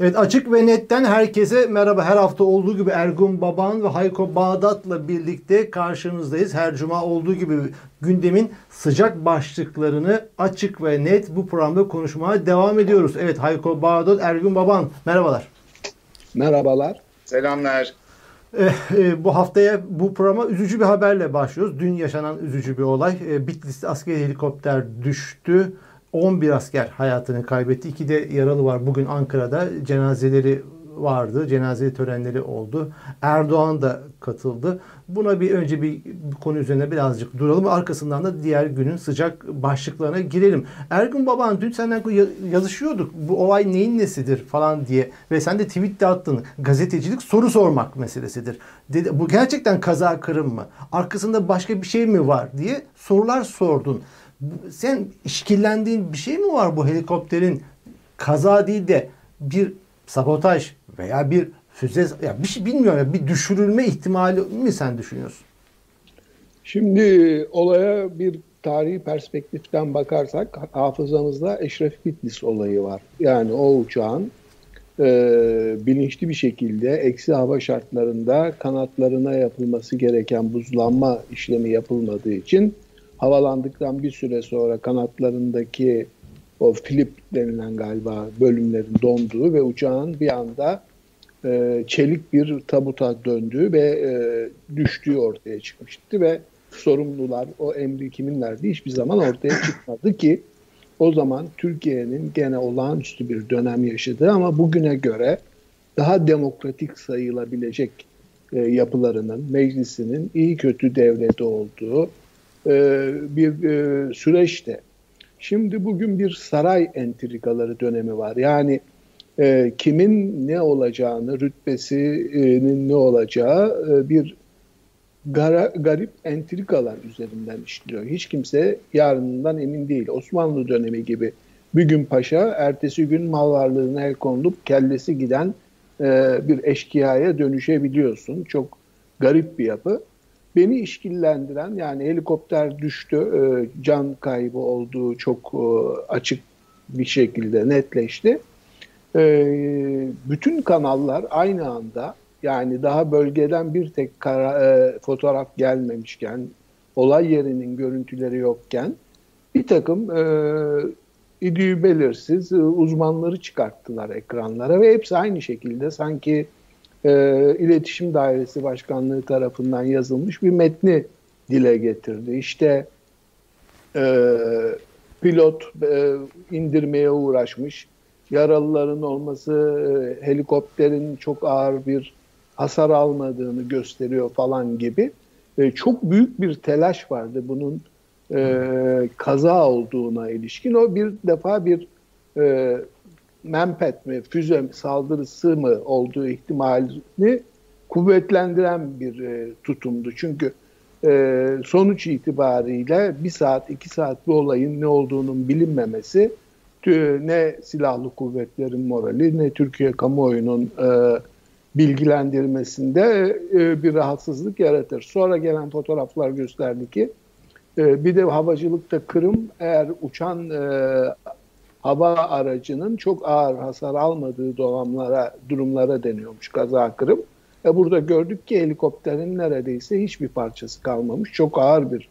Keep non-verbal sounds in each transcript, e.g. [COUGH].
Evet açık ve netten herkese merhaba. Her hafta olduğu gibi Ergun Baban ve Hayko Bağdat'la birlikte karşınızdayız. Her cuma olduğu gibi gündemin sıcak başlıklarını açık ve net bu programda konuşmaya devam ediyoruz. Evet Hayko Bağdat, Ergun Baban merhabalar. Merhabalar. Selamlar. Eh, eh, bu haftaya bu programa üzücü bir haberle başlıyoruz. Dün yaşanan üzücü bir olay. Eh, Bitlis'te askeri helikopter düştü. 11 asker hayatını kaybetti. İki de yaralı var bugün Ankara'da. Cenazeleri vardı. Cenaze törenleri oldu. Erdoğan da katıldı. Buna bir önce bir konu üzerine birazcık duralım. Arkasından da diğer günün sıcak başlıklarına girelim. Ergun Baban dün senden yazışıyorduk. Bu olay neyin nesidir falan diye. Ve sen de tweet de attın. Gazetecilik soru sormak meselesidir. Dedi, bu gerçekten kaza kırım mı? Arkasında başka bir şey mi var diye sorular sordun. Sen işkillendiğin bir şey mi var bu helikopterin kaza değil de bir sabotaj veya bir füze ya bir şey bilmiyorum bir düşürülme ihtimali mi sen düşünüyorsun? Şimdi olaya bir tarihi perspektiften bakarsak hafızamızda Eşref Bitlis olayı var. Yani o uçağın e, bilinçli bir şekilde eksi hava şartlarında kanatlarına yapılması gereken buzlanma işlemi yapılmadığı için havalandıktan bir süre sonra kanatlarındaki o flip denilen galiba bölümlerin donduğu ve uçağın bir anda e, çelik bir tabuta döndüğü ve e, düştüğü ortaya çıkmıştı ve sorumlular o emri kimin verdiği hiçbir zaman ortaya çıkmadı ki o zaman Türkiye'nin gene olağanüstü bir dönem yaşadığı ama bugüne göre daha demokratik sayılabilecek e, yapılarının, meclisinin iyi kötü devrede olduğu e, bir e, süreçte. Şimdi bugün bir saray entrikaları dönemi var. Yani e, kimin ne olacağını, rütbesinin ne olacağı e, bir gara, garip entrikalar üzerinden işliyor. Hiç kimse yarınından emin değil. Osmanlı dönemi gibi bir gün paşa, ertesi gün mal varlığına el konulup kellesi giden e, bir eşkıyaya dönüşebiliyorsun. Çok garip bir yapı. Beni işkillendiren yani helikopter düştü, e, can kaybı olduğu çok e, açık bir şekilde netleşti. E, bütün kanallar aynı anda yani daha bölgeden bir tek kara, fotoğraf gelmemişken, olay yerinin görüntüleri yokken bir takım e, idüğü belirsiz uzmanları çıkarttılar ekranlara ve hepsi aynı şekilde sanki e, İletişim Dairesi Başkanlığı tarafından yazılmış bir metni dile getirdi. İşte e, pilot e, indirmeye uğraşmış, yaralıların olması e, helikopterin çok ağır bir hasar almadığını gösteriyor falan gibi. E, çok büyük bir telaş vardı bunun e, kaza olduğuna ilişkin. O bir defa bir e, mempet mi, füze saldırısı mı olduğu ihtimalini kuvvetlendiren bir e, tutumdu. Çünkü e, sonuç itibariyle bir saat, iki saat bir olayın ne olduğunun bilinmemesi ne silahlı kuvvetlerin morali ne Türkiye kamuoyunun e, bilgilendirmesinde e, bir rahatsızlık yaratır. Sonra gelen fotoğraflar gösterdi ki e, bir de havacılıkta Kırım eğer uçan e, hava aracının çok ağır hasar almadığı durumlara, durumlara deniyormuş kaza kırım. E burada gördük ki helikopterin neredeyse hiçbir parçası kalmamış. Çok ağır bir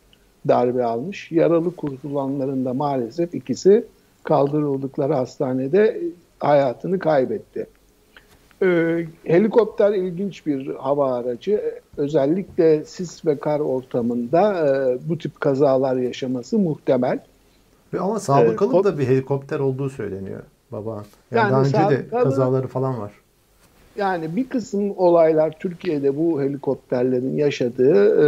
darbe almış. Yaralı kurtulanların da maalesef ikisi kaldırıldıkları hastanede hayatını kaybetti. Ee, helikopter ilginç bir hava aracı. Özellikle sis ve kar ortamında e, bu tip kazalar yaşaması muhtemel. Ama sabıkalı da bir helikopter olduğu söyleniyor baba. Yani, yani daha önce de kazaları falan var. Yani bir kısım olaylar Türkiye'de bu helikopterlerin yaşadığı e,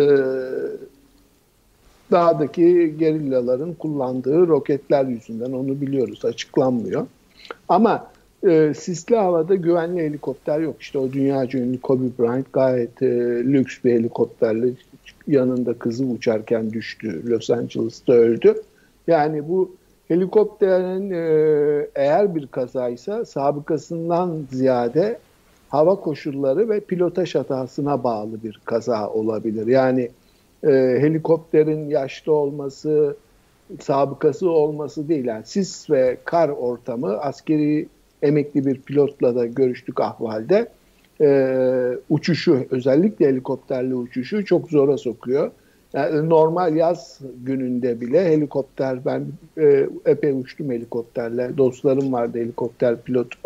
dağdaki gerillaların kullandığı roketler yüzünden onu biliyoruz açıklanmıyor. Ama e, sisli havada güvenli helikopter yok. İşte o dünyaca ünlü Kobe Bryant gayet e, lüks bir helikopterle yanında kızı uçarken düştü. Los Angeles'ta öldü. Yani bu helikopterin e, eğer bir kazaysa sabıkasından ziyade hava koşulları ve pilotaj hatasına bağlı bir kaza olabilir. Yani e, helikopterin yaşlı olması, sabıkası olması değil. Yani sis ve kar ortamı askeri emekli bir pilotla da görüştük ahvalde. E, uçuşu özellikle helikopterli uçuşu çok zora sokuyor. Yani normal yaz gününde bile helikopter ben e, epey uçtum helikopterle. Dostlarım vardı helikopter pilotu.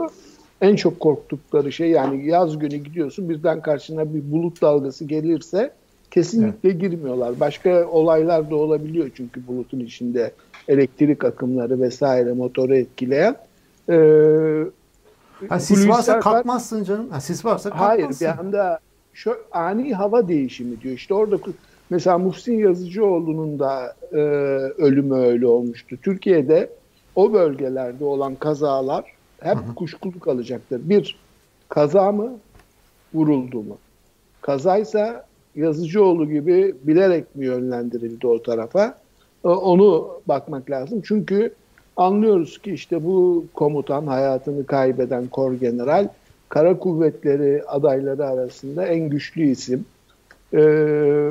En çok korktukları şey yani yaz günü gidiyorsun birden karşına bir bulut dalgası gelirse kesinlikle evet. girmiyorlar. Başka olaylar da olabiliyor çünkü bulutun içinde elektrik akımları vesaire motoru etkileyen. Ee, ha, sis varsa kalkmazsın canım. Ha, sis varsa kalkmazsın. Hayır bir anda şu ani hava değişimi diyor. İşte orada mesela Muhsin Yazıcıoğlu'nun da e, ölümü öyle olmuştu. Türkiye'de o bölgelerde olan kazalar hep hı hı. kuşkulu kalacaktır. Bir, kaza mı, vuruldu mu? Kazaysa Yazıcıoğlu gibi bilerek mi yönlendirildi o tarafa? E, onu bakmak lazım. Çünkü anlıyoruz ki işte bu komutan hayatını kaybeden kor general kara kuvvetleri adayları arasında en güçlü isim. Ee,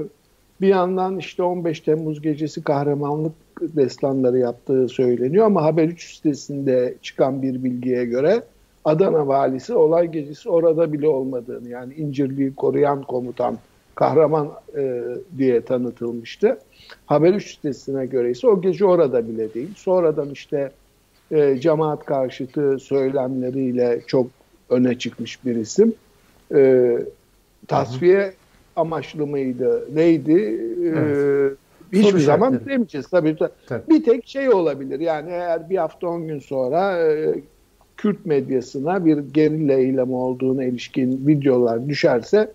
bir yandan işte 15 Temmuz gecesi kahramanlık destanları yaptığı söyleniyor ama Haber 3 sitesinde çıkan bir bilgiye göre Adana valisi olay gecesi orada bile olmadığını yani İncirli'yi koruyan komutan kahraman e, diye tanıtılmıştı. Haber 3 sitesine göre ise o gece orada bile değil. Sonradan işte e, cemaat karşıtı söylemleriyle çok öne çıkmış bir isim. E, tasfiye amaçlı mıydı? Neydi? E, evet. E, hiçbir Soru zaman şartları. demeyeceğiz. Tabii, tabii. Bir tek şey olabilir. Yani eğer bir hafta on gün sonra e, Kürt medyasına bir gerilla eylemi olduğuna ilişkin videolar düşerse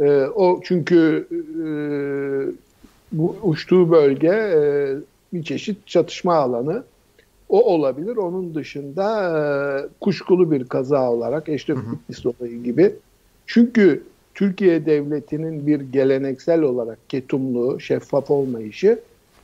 e, o çünkü e, bu uçtuğu bölge e, bir çeşit çatışma alanı. O olabilir. Onun dışında e, kuşkulu bir kaza olarak Eşref Bitlis olayı gibi. Çünkü Türkiye devletinin bir geleneksel olarak ketumluğu, şeffaf olmayışı.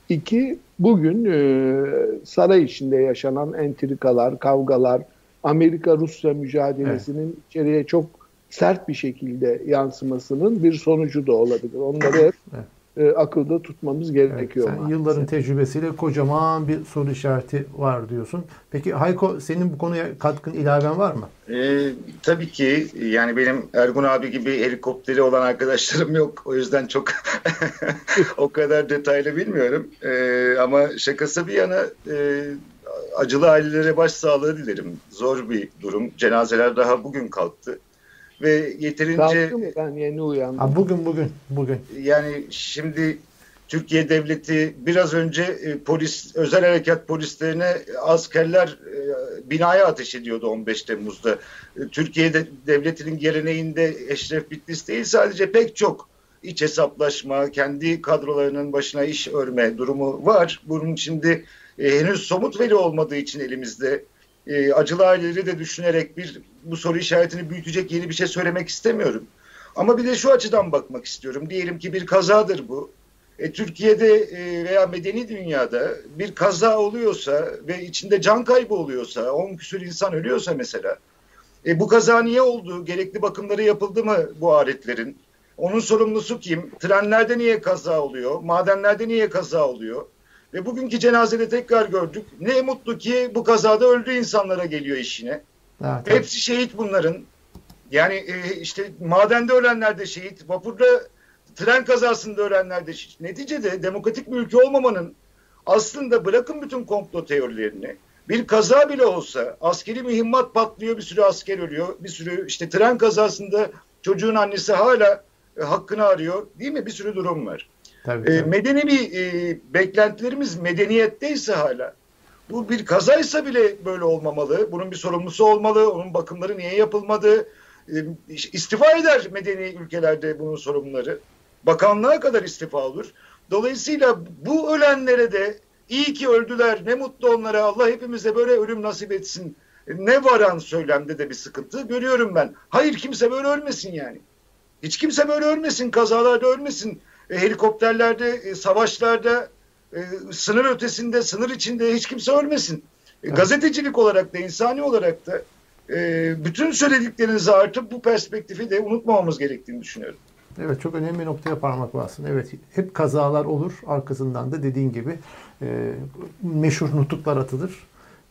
İki, bugün e, saray içinde yaşanan entrikalar, kavgalar, Amerika-Rusya mücadelesinin evet. içeriye çok sert bir şekilde yansımasının bir sonucu da olabilir. Onları hep evet e, akılda tutmamız gerekiyor. Evet, sen yılların tecrübesiyle kocaman bir soru işareti var diyorsun. Peki Hayko senin bu konuya katkın ilaven var mı? Ee, tabii ki yani benim Ergun abi gibi helikopteri olan arkadaşlarım yok. O yüzden çok [LAUGHS] o kadar detaylı bilmiyorum. Ee, ama şakası bir yana e, acılı ailelere başsağlığı dilerim. Zor bir durum. Cenazeler daha bugün kalktı ve yeterince... Ben yeni uyandım. Ha, bugün bugün bugün. Yani şimdi Türkiye Devleti biraz önce e, polis özel harekat polislerine askerler e, binaya ateş ediyordu 15 Temmuz'da. E, Türkiye Devleti'nin geleneğinde Eşref Bitlis değil sadece pek çok iç hesaplaşma, kendi kadrolarının başına iş örme durumu var. Bunun şimdi henüz somut veri olmadığı için elimizde e, acılı aileleri de düşünerek bir bu soru işaretini büyütecek yeni bir şey söylemek istemiyorum. Ama bir de şu açıdan bakmak istiyorum. Diyelim ki bir kazadır bu. E, Türkiye'de e, veya medeni dünyada bir kaza oluyorsa ve içinde can kaybı oluyorsa, 10 küsur insan ölüyorsa mesela, e, bu kaza niye oldu? Gerekli bakımları yapıldı mı bu aletlerin? Onun sorumlusu kim? Trenlerde niye kaza oluyor? Madenlerde niye kaza oluyor? Ve bugünkü cenazede tekrar gördük. Ne mutlu ki bu kazada öldü insanlara geliyor işine. Evet, Hepsi şehit bunların. Yani e, işte madende ölenler de şehit, vapurda tren kazasında ölenler de şehit. Neticede demokratik bir ülke olmamanın aslında bırakın bütün komplo teorilerini. Bir kaza bile olsa askeri mühimmat patlıyor, bir sürü asker ölüyor. Bir sürü işte tren kazasında çocuğun annesi hala e, hakkını arıyor. Değil mi? Bir sürü durum var. Tabii, e, tabii. medeni bir e, beklentilerimiz medeniyetteyse hala bu bir kazaysa bile böyle olmamalı. Bunun bir sorumlusu olmalı. Onun bakımları niye yapılmadı? E, istifa eder medeni ülkelerde bunun sorumluları. Bakanlığa kadar istifa olur. Dolayısıyla bu ölenlere de iyi ki öldüler ne mutlu onlara Allah hepimize böyle ölüm nasip etsin. Ne varan söylemde de bir sıkıntı görüyorum ben. Hayır kimse böyle ölmesin yani. Hiç kimse böyle ölmesin, kazalarda ölmesin e, helikopterlerde, e, savaşlarda, e, sınır ötesinde, sınır içinde hiç kimse ölmesin. E. Gazetecilik olarak da, insani olarak da e, bütün söylediklerinizi artıp bu perspektifi de unutmamamız gerektiğini düşünüyorum. Evet çok önemli bir noktaya parmak basın. Evet hep kazalar olur. Arkasından da dediğin gibi e, meşhur nutuklar atılır.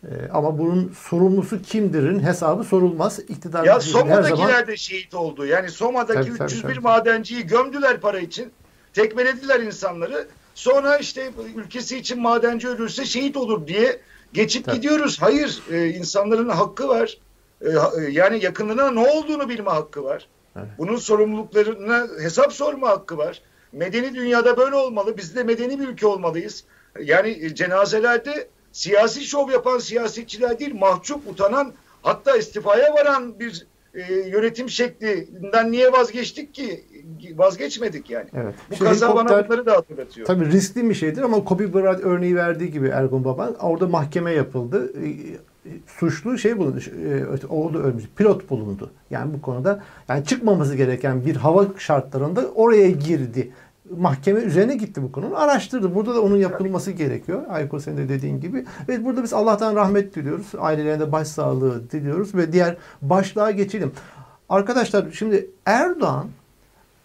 Ee, ama bunun sorumlusu kimdirin hesabı sorulmaz. İktidar ya Soma'dakiler zaman... de şehit oldu. Yani Soma'daki tabii, 301 tabii, madenciyi gömdüler para için. Tekmelediler insanları. Sonra işte ülkesi için madenci ölürse şehit olur diye geçip tabii. gidiyoruz. Hayır, e, insanların hakkı var. E, e, yani yakınına ne olduğunu bilme hakkı var. Evet. Bunun sorumluluklarına hesap sorma hakkı var. Medeni dünyada böyle olmalı. Biz de medeni bir ülke olmalıyız. Yani e, cenazelerde siyasi şov yapan siyasetçiler değil, mahcup, utanan, hatta istifaya varan bir e, yönetim şeklinden niye vazgeçtik ki? Vazgeçmedik yani. Evet. Bu işte kaza bana bunları da hatırlatıyor. Tabii riskli bir şeydir ama Kobe Bryant örneği verdiği gibi Ergun Baban orada mahkeme yapıldı. E, suçlu şey bulundu. E, oldu ölmüş. Pilot bulundu. Yani bu konuda yani çıkmaması gereken bir hava şartlarında oraya girdi mahkeme üzerine gitti bu konunun. Araştırdı. Burada da onun yapılması gerekiyor. Ayko senin de dediğin gibi. Ve burada biz Allah'tan rahmet diliyoruz. Ailelerine başsağlığı diliyoruz ve diğer başlığa geçelim. Arkadaşlar şimdi Erdoğan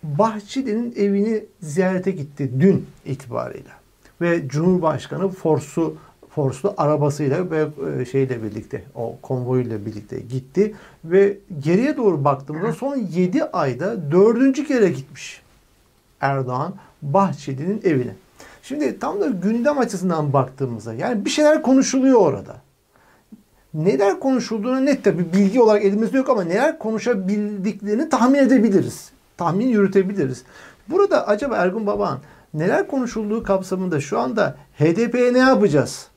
Bahçeli'nin evini ziyarete gitti dün itibariyle. Ve Cumhurbaşkanı Fors'u Fors'lu arabasıyla ve e, şeyle birlikte o konvoyuyla birlikte gitti ve geriye doğru baktığımızda son 7 ayda dördüncü kere gitmiş. Erdoğan Bahçeli'nin evine. Şimdi tam da gündem açısından baktığımızda yani bir şeyler konuşuluyor orada. Neler konuşulduğunu net tabi bilgi olarak elimizde yok ama neler konuşabildiklerini tahmin edebiliriz. Tahmin yürütebiliriz. Burada acaba Ergun Baban neler konuşulduğu kapsamında şu anda HDP'ye ne yapacağız?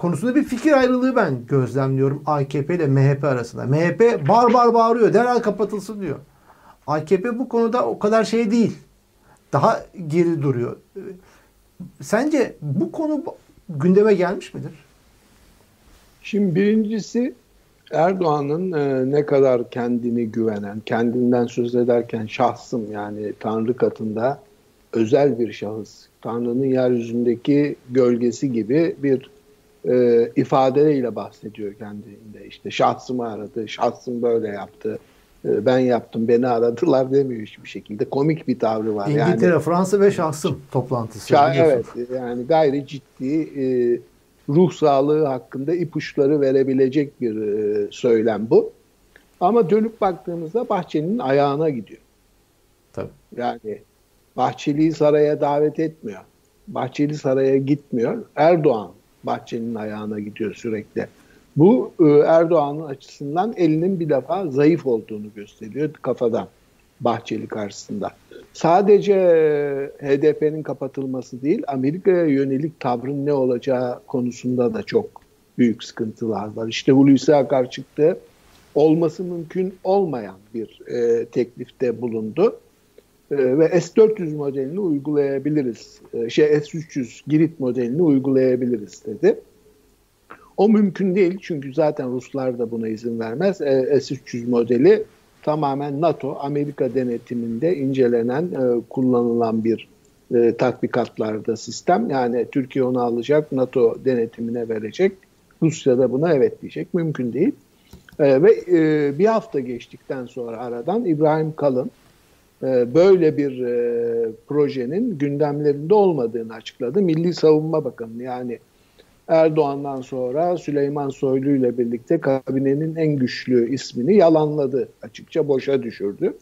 konusunda bir fikir ayrılığı ben gözlemliyorum AKP ile MHP arasında. MHP bar bar bağırıyor derhal kapatılsın diyor. AKP bu konuda o kadar şey değil daha geri duruyor. Sence bu konu gündeme gelmiş midir? Şimdi birincisi Erdoğan'ın e, ne kadar kendini güvenen, kendinden söz ederken şahsım yani Tanrı katında özel bir şahıs, Tanrı'nın yeryüzündeki gölgesi gibi bir e, ifadeyle bahsediyor kendinde. İşte şahsımı aradı, şahsım böyle yaptı, ben yaptım beni aradılar demiyor hiçbir şekilde. Komik bir tavrı var. İngiltere, yani, Fransa ve şahsım toplantısı. Ça, evet yani gayri ciddi e, ruh sağlığı hakkında ipuçları verebilecek bir e, söylem bu. Ama dönüp baktığımızda Bahçeli'nin ayağına gidiyor. Tabii. Yani Bahçeli'yi saraya davet etmiyor. Bahçeli saraya gitmiyor. Erdoğan Bahçeli'nin ayağına gidiyor sürekli. Bu e, Erdoğan'ın açısından elinin bir defa zayıf olduğunu gösteriyor kafadan Bahçeli karşısında. Sadece HDP'nin kapatılması değil, Amerika'ya yönelik tavrın ne olacağı konusunda da çok büyük sıkıntılar var. İşte Hulusi Akar çıktı, olması mümkün olmayan bir e, teklifte bulundu. E, ve S-400 modelini uygulayabiliriz, e, şey S-300 Girit modelini uygulayabiliriz dedi. O mümkün değil çünkü zaten Ruslar da buna izin vermez. E, S-300 modeli tamamen NATO, Amerika denetiminde incelenen, e, kullanılan bir e, tatbikatlarda sistem. Yani Türkiye onu alacak, NATO denetimine verecek. Rusya da buna evet diyecek. Mümkün değil. E, ve e, bir hafta geçtikten sonra aradan İbrahim Kalın böyle bir projenin gündemlerinde olmadığını açıkladı. Milli Savunma Bakanı yani Erdoğan'dan sonra Süleyman Soylu ile birlikte kabinenin en güçlü ismini yalanladı. Açıkça boşa düşürdü.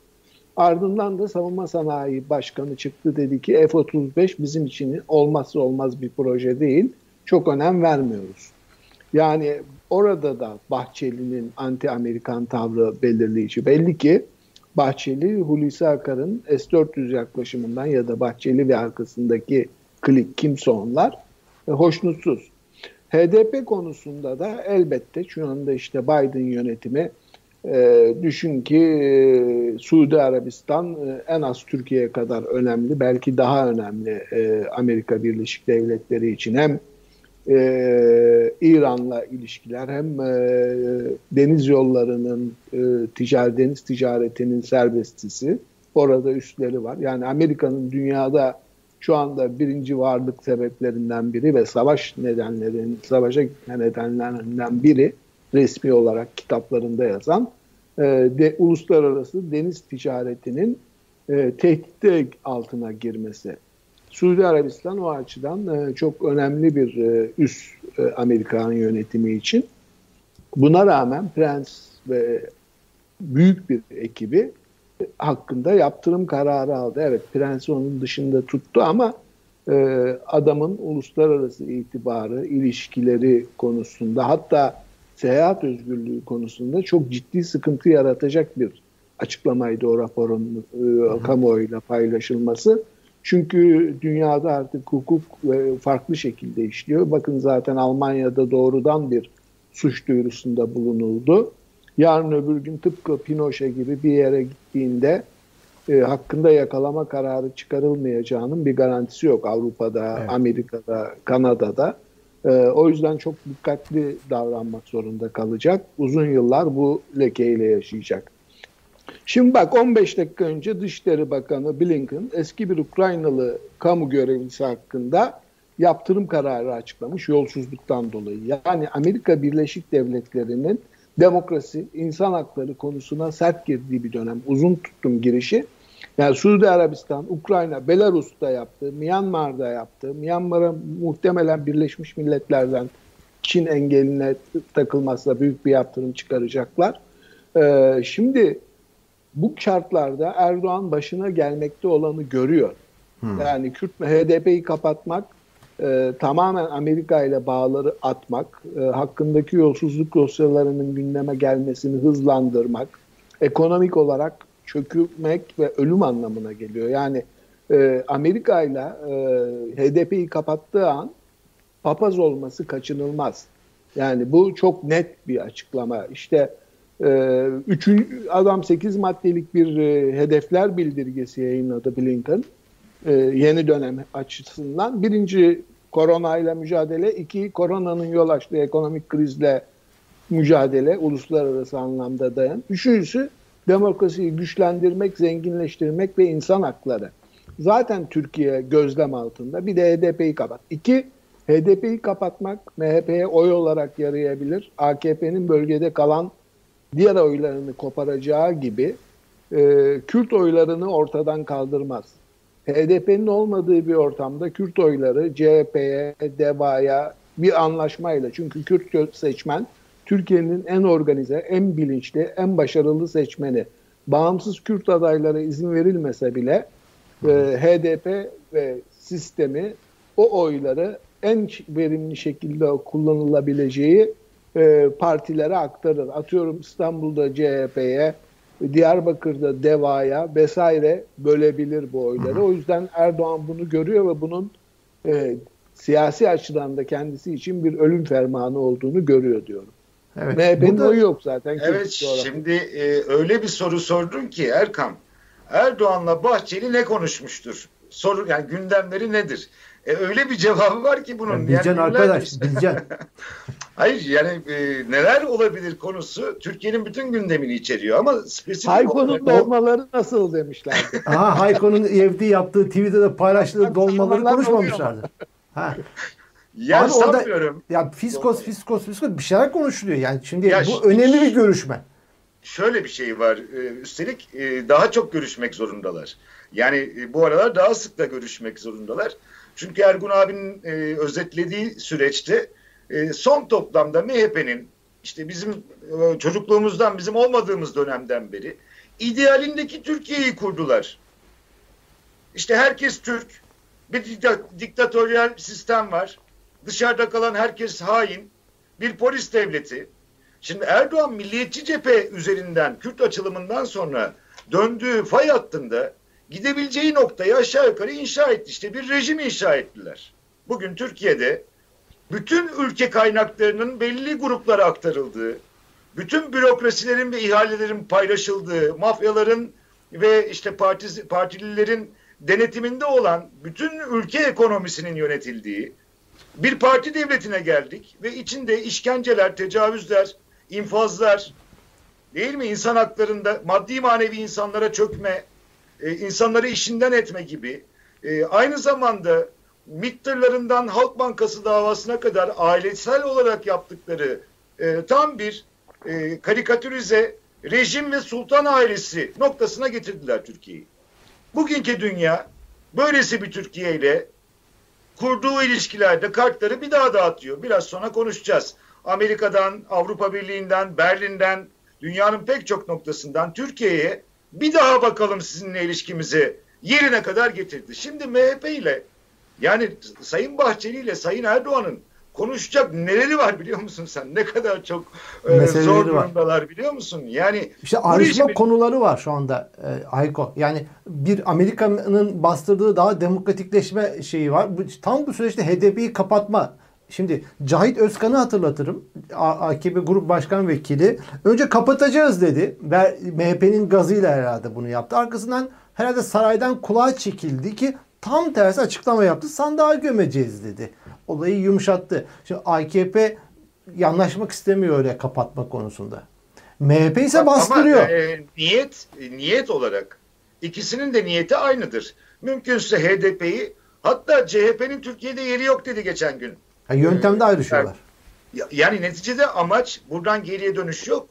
Ardından da Savunma Sanayi Başkanı çıktı dedi ki F-35 bizim için olmazsa olmaz bir proje değil. Çok önem vermiyoruz. Yani orada da Bahçeli'nin anti-Amerikan tavrı belirleyici. Belli ki Bahçeli, Hulusi Akar'ın S-400 yaklaşımından ya da Bahçeli ve arkasındaki klik kimse onlar e, hoşnutsuz. HDP konusunda da elbette şu anda işte Biden yönetimi e, düşün ki e, Suudi Arabistan e, en az Türkiye'ye kadar önemli belki daha önemli e, Amerika Birleşik Devletleri için hem e, İran'la ilişkiler hem e, deniz yollarının e, ticari deniz ticaretinin serbestisi orada üstleri var. Yani Amerika'nın dünyada şu anda birinci varlık sebeplerinden biri ve savaş nedenlerinin, savaşa gitme nedenlerinden biri resmi olarak kitaplarında yazan e, de, uluslararası deniz ticaretinin e, tehdit altına girmesi. Suudi Arabistan o açıdan e, çok önemli bir e, üst e, Amerikan yönetimi için. Buna rağmen Prens ve büyük bir ekibi hakkında yaptırım kararı aldı. Evet Prens onun dışında tuttu ama e, adamın uluslararası itibarı, ilişkileri konusunda hatta seyahat özgürlüğü konusunda çok ciddi sıkıntı yaratacak bir açıklamaydı o raporun e, kamuoyuyla paylaşılması. Çünkü dünyada artık hukuk e, farklı şekilde işliyor. Bakın zaten Almanya'da doğrudan bir suç duyurusunda bulunuldu. Yarın öbür gün tıpkı Pinochet gibi bir yere gittiğinde e, hakkında yakalama kararı çıkarılmayacağının bir garantisi yok Avrupa'da, evet. Amerika'da, Kanada'da. E, o yüzden çok dikkatli davranmak zorunda kalacak. Uzun yıllar bu lekeyle yaşayacak. Şimdi bak 15 dakika önce Dışişleri Bakanı Blinken eski bir Ukraynalı kamu görevlisi hakkında yaptırım kararı açıklamış yolsuzluktan dolayı. Yani Amerika Birleşik Devletleri'nin demokrasi, insan hakları konusuna sert girdiği bir dönem. Uzun tuttum girişi. Yani Suudi Arabistan, Ukrayna, Belarus'ta yaptı, Myanmar'da yaptı. Myanmar'a muhtemelen Birleşmiş Milletler'den Çin engeline takılmazsa büyük bir yaptırım çıkaracaklar. Ee, şimdi bu şartlarda Erdoğan başına gelmekte olanı görüyor. Hmm. Yani Kürt HDP'yi kapatmak, e, tamamen Amerika ile bağları atmak, e, hakkındaki yolsuzluk dosyalarının gündeme gelmesini hızlandırmak, ekonomik olarak çökmek ve ölüm anlamına geliyor. Yani e, Amerika ile HDP'yi kapattığı an papaz olması kaçınılmaz. Yani bu çok net bir açıklama. İşte e, üçüncü, adam 8 maddelik bir e, hedefler bildirgesi yayınladı Blinken. E, yeni dönem açısından. Birinci koronayla mücadele, iki koronanın yol açtığı ekonomik krizle mücadele uluslararası anlamda dayan. Üçüncüsü demokrasiyi güçlendirmek, zenginleştirmek ve insan hakları. Zaten Türkiye gözlem altında. Bir de HDP'yi kapat. İki, HDP'yi kapatmak MHP'ye oy olarak yarayabilir. AKP'nin bölgede kalan diğer oylarını koparacağı gibi e, Kürt oylarını ortadan kaldırmaz. HDP'nin olmadığı bir ortamda Kürt oyları CHP'ye, DEVA'ya bir anlaşmayla çünkü Kürt seçmen Türkiye'nin en organize, en bilinçli, en başarılı seçmeni. Bağımsız Kürt adaylara izin verilmese bile e, HDP ve sistemi o oyları en verimli şekilde kullanılabileceği e, partilere aktarır. Atıyorum İstanbul'da CHP'ye, Diyarbakır'da DEVA'ya vesaire bölebilir bu oyları. O yüzden Erdoğan bunu görüyor ve bunun e, siyasi açıdan da kendisi için bir ölüm fermanı olduğunu görüyor diyorum. Evet. MHP'nin oyu yok zaten. Evet şimdi e, öyle bir soru sordun ki Erkam. Erdoğan'la Bahçeli ne konuşmuştur? Soru yani gündemleri nedir? E, öyle bir cevabı var ki bunun. Ya bileceksin yani arkadaş, bileceksin. [LAUGHS] Hayır yani e, neler olabilir konusu Türkiye'nin bütün gündemini içeriyor ama spesifik Hayko'nun olarak... dolmaları nasıl demişler. [LAUGHS] Aha Hayko'nun evde yaptığı Twitter'da paylaştığı dolmaları konuşmamışlardı. Ha. Ya Abi sanmıyorum. Orada, ya fiskos, fiskos, fiskos bir şeyler konuşuluyor. Yani şimdi ya bu önemli bir görüşme. Şöyle bir şey var. E, üstelik e, daha çok görüşmek zorundalar. Yani bu aralar daha sık da görüşmek zorundalar. Çünkü Ergun abinin e, özetlediği süreçte e, son toplamda MHP'nin işte bizim e, çocukluğumuzdan bizim olmadığımız dönemden beri idealindeki Türkiye'yi kurdular. İşte herkes Türk, bir diktatöryel sistem var. Dışarıda kalan herkes hain, bir polis devleti. Şimdi Erdoğan milliyetçi cephe üzerinden Kürt açılımından sonra döndüğü fay hattında gidebileceği noktayı aşağı yukarı inşa etti. İşte bir rejim inşa ettiler. Bugün Türkiye'de bütün ülke kaynaklarının belli gruplara aktarıldığı, bütün bürokrasilerin ve ihalelerin paylaşıldığı, mafyaların ve işte partisi, partililerin denetiminde olan bütün ülke ekonomisinin yönetildiği bir parti devletine geldik ve içinde işkenceler, tecavüzler, infazlar, değil mi insan haklarında maddi manevi insanlara çökme, e, insanları işinden etme gibi e, aynı zamanda MİT Halk Bankası davasına kadar ailesel olarak yaptıkları e, tam bir e, karikatürize rejim ve sultan ailesi noktasına getirdiler Türkiye'yi. Bugünkü dünya böylesi bir Türkiye ile kurduğu ilişkilerde kartları bir daha dağıtıyor. Biraz sonra konuşacağız. Amerika'dan, Avrupa Birliği'nden, Berlin'den, dünyanın pek çok noktasından Türkiye'ye bir daha bakalım sizinle ilişkimizi yerine kadar getirdi. Şimdi MHP ile yani Sayın Bahçeli ile Sayın Erdoğan'ın konuşacak neleri var biliyor musun sen? Ne kadar çok e, zor durumdalar var. biliyor musun? Yani işte ayrışma bir... konuları var şu anda e, Ayko. Yani bir Amerika'nın bastırdığı daha demokratikleşme şeyi var. Bu, tam bu süreçte HDP'yi kapatma Şimdi Cahit Özkan'ı hatırlatırım. AKP Grup Başkan Vekili. Önce kapatacağız dedi. MHP'nin gazıyla herhalde bunu yaptı. Arkasından herhalde saraydan kulağa çekildi ki tam tersi açıklama yaptı. Sandığa gömeceğiz dedi. Olayı yumuşattı. Şimdi AKP yanlaşmak istemiyor öyle kapatma konusunda. MHP ise bastırıyor. Ama e, niyet niyet olarak ikisinin de niyeti aynıdır. Mümkünse HDP'yi hatta CHP'nin Türkiye'de yeri yok dedi geçen gün. Ha, yöntemde ayrışıyorlar. Yani, yani neticede amaç buradan geriye dönüş yok.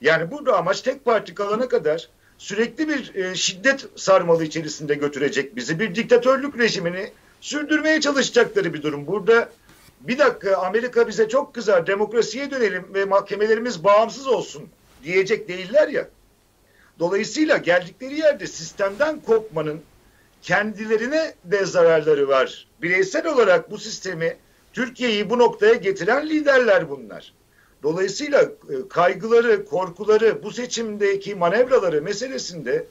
Yani burada amaç tek parti kalana kadar sürekli bir e, şiddet sarmalı içerisinde götürecek bizi. Bir diktatörlük rejimini sürdürmeye çalışacakları bir durum. Burada bir dakika Amerika bize çok kızar demokrasiye dönelim ve mahkemelerimiz bağımsız olsun diyecek değiller ya. Dolayısıyla geldikleri yerde sistemden kopmanın kendilerine de zararları var. Bireysel olarak bu sistemi Türkiye'yi bu noktaya getiren liderler bunlar. Dolayısıyla e, kaygıları, korkuları, bu seçimdeki manevraları meselesinde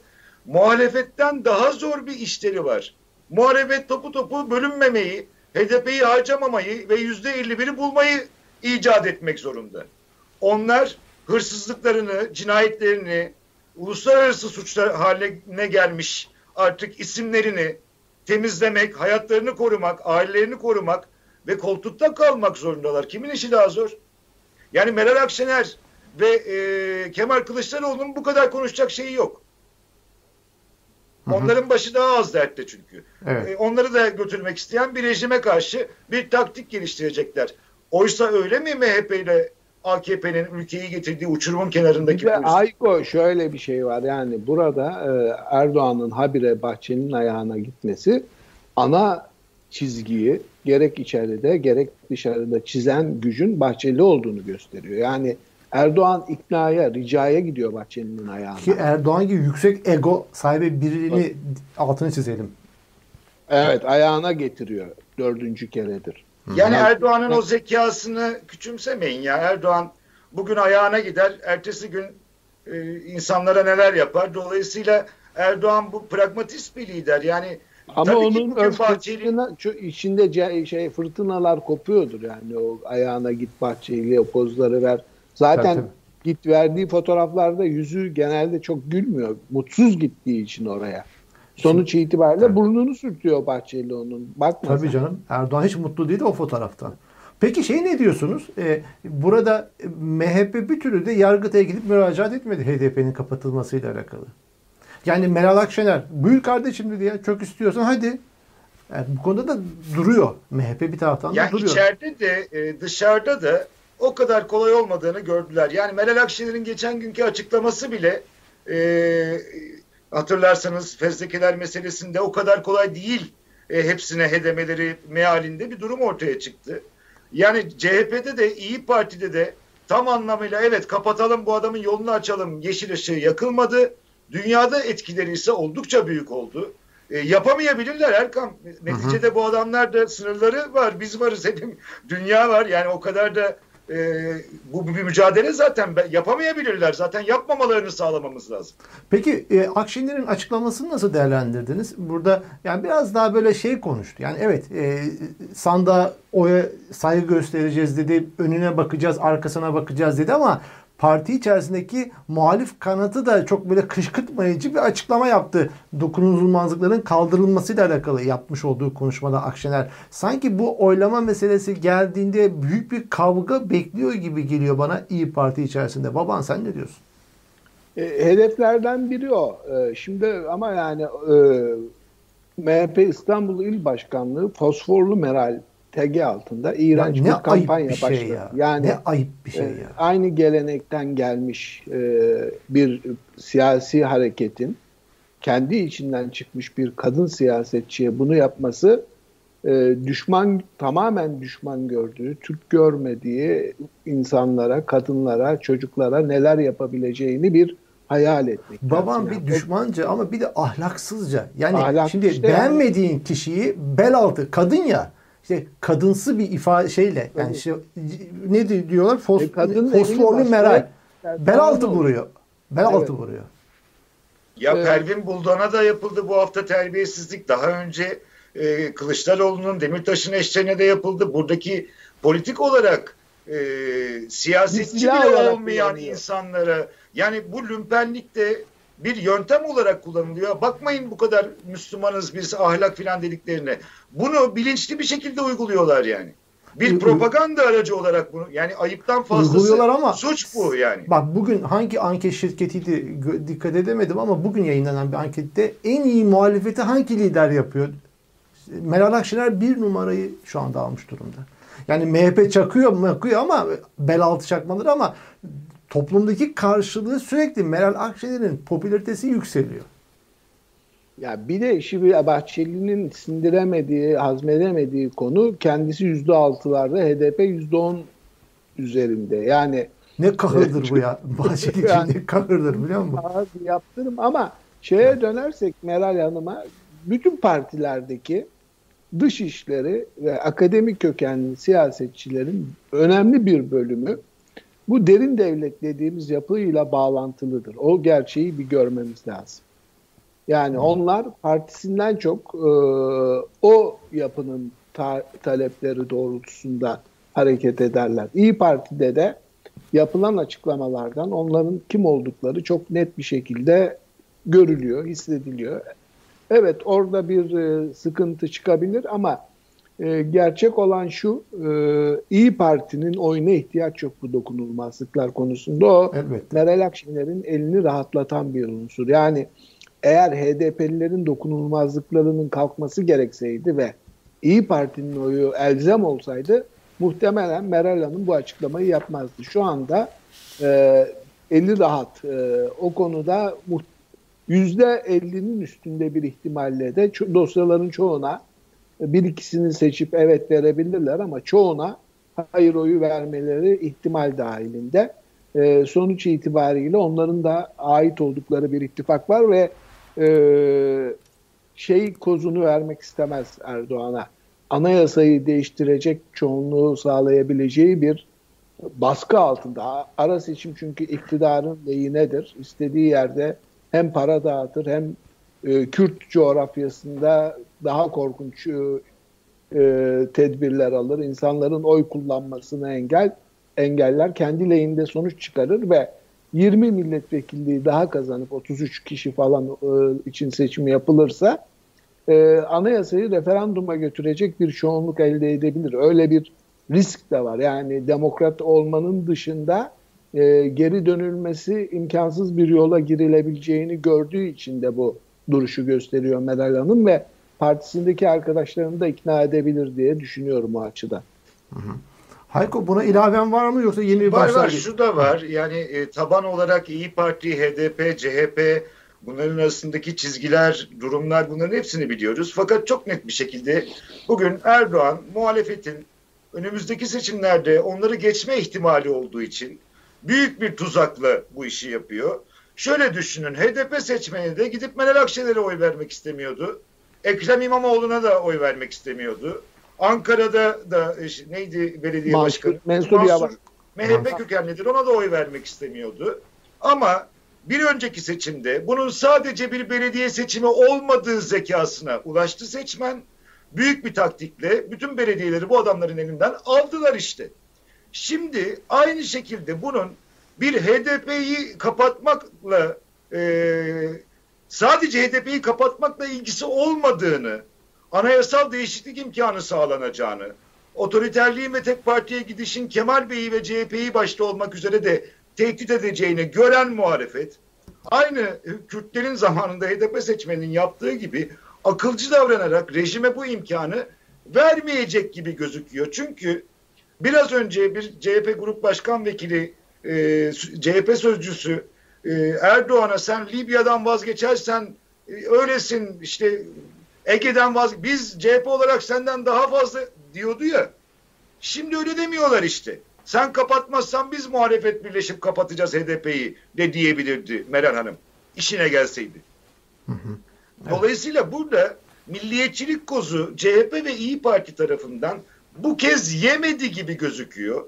muhalefetten daha zor bir işleri var. Muhalefet topu topu bölünmemeyi, HDP'yi harcamamayı ve yüzde 51'i bulmayı icat etmek zorunda. Onlar hırsızlıklarını, cinayetlerini, uluslararası suçlar haline gelmiş artık isimlerini temizlemek, hayatlarını korumak, ailelerini korumak ve koltukta kalmak zorundalar. Kimin işi daha zor? Yani Meral Akşener ve e, Kemal Kılıçdaroğlu'nun bu kadar konuşacak şeyi yok. Hı hı. Onların başı daha az dertte çünkü. Evet. E, onları da götürmek isteyen bir rejime karşı bir taktik geliştirecekler. Oysa öyle mi MHP ile AKP'nin ülkeyi getirdiği uçurumun kenarındaki Ve Ayko şöyle bir şey var yani burada e, Erdoğan'ın habire Bahçeli'nin ayağına gitmesi ana çizgiyi gerek içeride gerek dışarıda çizen gücün Bahçeli olduğunu gösteriyor. Yani Erdoğan iknaya, ricaya gidiyor Bahçeli'nin ayağına. Ki Erdoğan gibi yüksek ego sahibi birini evet. altını çizelim. Evet ayağına getiriyor. Dördüncü keredir. Yani Erdoğan'ın o zekasını küçümsemeyin ya. Erdoğan bugün ayağına gider, ertesi gün e, insanlara neler yapar. Dolayısıyla Erdoğan bu pragmatist bir lider. Yani ama onun öfkesine şu içinde şey fırtınalar kopuyordur yani o ayağına git bahçeyle o pozları ver. Zaten tabii, git verdiği fotoğraflarda yüzü genelde çok gülmüyor. Mutsuz gittiği için oraya. Sonuç itibariyle tabii. burnunu sürtüyor Bahçeli onun. Bakma Tabii canım. Erdoğan hiç mutlu değil o fotoğraftan. Peki şey ne diyorsunuz? Ee, burada MHP bir türlü de Yargıtay'a gidip müracaat etmedi HDP'nin kapatılmasıyla alakalı. Yani Meral Akşener buyur kardeşim dedi ya çok istiyorsan hadi. Yani bu konuda da duruyor. MHP bir taraftan da duruyor. İçeride de e, dışarıda da o kadar kolay olmadığını gördüler. Yani Meral Akşener'in geçen günkü açıklaması bile e, hatırlarsanız fezlekeler meselesinde o kadar kolay değil e, hepsine hedemeleri mealinde bir durum ortaya çıktı. Yani CHP'de de İyi Parti'de de tam anlamıyla evet kapatalım bu adamın yolunu açalım yeşil ışığı yakılmadı. Dünyada etkileri ise oldukça büyük oldu. E, yapamayabilirler Erkan. Neticede hı hı. bu adamlar da sınırları var. Biz varız hepim. [LAUGHS] Dünya var. Yani o kadar da e, bu bir mücadele zaten yapamayabilirler. Zaten yapmamalarını sağlamamız lazım. Peki e, Akşener'in açıklamasını nasıl değerlendirdiniz? Burada yani biraz daha böyle şey konuştu. Yani evet e, sandığa oya saygı göstereceğiz dedi. Önüne bakacağız, arkasına bakacağız dedi ama parti içerisindeki muhalif kanatı da çok böyle kışkırtmayıcı bir açıklama yaptı. Dokunulmazlıkların kaldırılmasıyla alakalı yapmış olduğu konuşmada Akşener. Sanki bu oylama meselesi geldiğinde büyük bir kavga bekliyor gibi geliyor bana İyi Parti içerisinde. Baban sen ne diyorsun? E, hedeflerden biri o. E, şimdi ama yani e, MHP İstanbul İl Başkanlığı fosforlu Meral TG altında iğrenç ya bir kampanya bir şey başladı. Ya. Yani ne ayıp bir şey e, ya. Aynı gelenekten gelmiş e, bir siyasi hareketin kendi içinden çıkmış bir kadın siyasetçiye bunu yapması e, düşman tamamen düşman gördüğü, Türk görmediği insanlara, kadınlara, çocuklara neler yapabileceğini bir hayal etmek. Babam bir düşmanca ama bir de ahlaksızca. Yani Ahlak şimdi işte beğenmediğin kişiyi bel altı kadın ya işte kadınsı bir ifade şeyle yani işte, ne di- diyorlar Fos, E, fosforlu meral. başka- Bel altı vuruyor. Bel Evet. altı vuruyor. Ya Evet. Pervin Buldan'a da yapıldı bu hafta terbiyesizlik. Daha önce e, Kılıçdaroğlu'nun Demirtaş'ın eşlerine de yapıldı. Buradaki politik olarak e, siyasetçi bile olmayan insanlara yani bu lümpenlik de bir yöntem olarak kullanılıyor. Bakmayın bu kadar Müslümanız biz ahlak filan dediklerine. Bunu bilinçli bir şekilde uyguluyorlar yani. Bir propaganda aracı olarak bunu yani ayıptan fazlası ama- suç bu yani. Bak bugün hangi anket şirketiydi dikkat edemedim ama bugün yayınlanan bir ankette en iyi muhalefeti hangi lider yapıyor? Meral Akşener bir numarayı şu anda almış durumda. Yani MHP çakıyor makıyor ama bel altı çakmaları ama toplumdaki karşılığı sürekli Meral Akşener'in popülaritesi yükseliyor. Ya bir de bir Bahçeli'nin sindiremediği, hazmedemediği konu kendisi yüzde altılarda, HDP yüzde on üzerinde. Yani Ne kahırdır bu ya. [LAUGHS] Bahçeli için Yani- ne kahırdır biliyor musun? yaptırım ama şeye dönersek Meral Hanım'a bütün partilerdeki dış işleri ve akademik kökenli siyasetçilerin önemli bir bölümü bu derin devlet dediğimiz yapıyla bağlantılıdır. O gerçeği bir görmemiz lazım. Yani onlar partisinden çok e, o yapının ta- talepleri doğrultusunda hareket ederler. İyi Parti'de de yapılan açıklamalardan onların kim oldukları çok net bir şekilde görülüyor, hissediliyor. Evet orada bir e, sıkıntı çıkabilir ama e, gerçek olan şu e, İyi Parti'nin oyuna ihtiyaç yok bu dokunulmazlıklar konusunda. O Elbette. Meral Akşener'in elini rahatlatan bir unsur. Yani eğer HDP'lilerin dokunulmazlıklarının kalkması gerekseydi ve İyi Parti'nin oyu elzem olsaydı muhtemelen Meral Hanım bu açıklamayı yapmazdı. Şu anda e, eli rahat. E, o konuda muht- %50'nin üstünde bir ihtimalle de ço- dosyaların çoğuna bir ikisini seçip evet verebilirler ama çoğuna hayır oyu vermeleri ihtimal dahilinde. E, sonuç itibariyle onların da ait oldukları bir ittifak var ve e, şey kozunu vermek istemez Erdoğan'a. Anayasayı değiştirecek çoğunluğu sağlayabileceği bir baskı altında. Ara seçim çünkü iktidarın lehinedir. İstediği yerde hem para dağıtır hem e, Kürt coğrafyasında daha korkunç e, e, tedbirler alır. İnsanların oy kullanmasını engel engeller. Kendi lehinde sonuç çıkarır ve 20 milletvekilliği daha kazanıp 33 kişi falan e, için seçim yapılırsa anayasayı referanduma götürecek bir çoğunluk elde edebilir. Öyle bir risk de var. Yani demokrat olmanın dışında geri dönülmesi imkansız bir yola girilebileceğini gördüğü için de bu duruşu gösteriyor Meral Hanım ve partisindeki arkadaşlarını da ikna edebilir diye düşünüyorum o açıdan. Hayko buna ilaven var mı yoksa yeni bir Var var başlangıç? şu da var yani e, taban olarak İyi Parti, HDP, CHP bunların arasındaki çizgiler, durumlar bunların hepsini biliyoruz. Fakat çok net bir şekilde bugün Erdoğan muhalefetin önümüzdeki seçimlerde onları geçme ihtimali olduğu için büyük bir tuzakla bu işi yapıyor. Şöyle düşünün HDP seçmeni de gidip Meral Akşener'e oy vermek istemiyordu. Ekrem İmamoğlu'na da oy vermek istemiyordu. Ankara'da da neydi belediye Mansur- başkanı? Mansur Yavaş. MHP kökenlidir ona da oy vermek istemiyordu. Ama bir önceki seçimde bunun sadece bir belediye seçimi olmadığı zekasına ulaştı seçmen. Büyük bir taktikle bütün belediyeleri bu adamların elinden aldılar işte. Şimdi aynı şekilde bunun bir HDP'yi kapatmakla e, sadece HDP'yi kapatmakla ilgisi olmadığını, anayasal değişiklik imkanı sağlanacağını, otoriterliğin ve tek partiye gidişin Kemal Bey'i ve CHP'yi başta olmak üzere de tehdit edeceğini gören muhalefet, aynı Kürtlerin zamanında HDP seçmeninin yaptığı gibi akılcı davranarak rejime bu imkanı vermeyecek gibi gözüküyor. Çünkü biraz önce bir CHP Grup Başkan Vekili, e, CHP sözcüsü e, Erdoğan'a sen Libya'dan vazgeçersen e, öylesin işte Ege'den vaz biz CHP olarak senden daha fazla diyordu ya. Şimdi öyle demiyorlar işte. Sen kapatmazsan biz muhalefet birleşip kapatacağız HDP'yi de diyebilirdi Meral Hanım. İşine gelseydi. Hı hı. Dolayısıyla burada milliyetçilik kozu CHP ve İyi Parti tarafından bu kez yemedi gibi gözüküyor.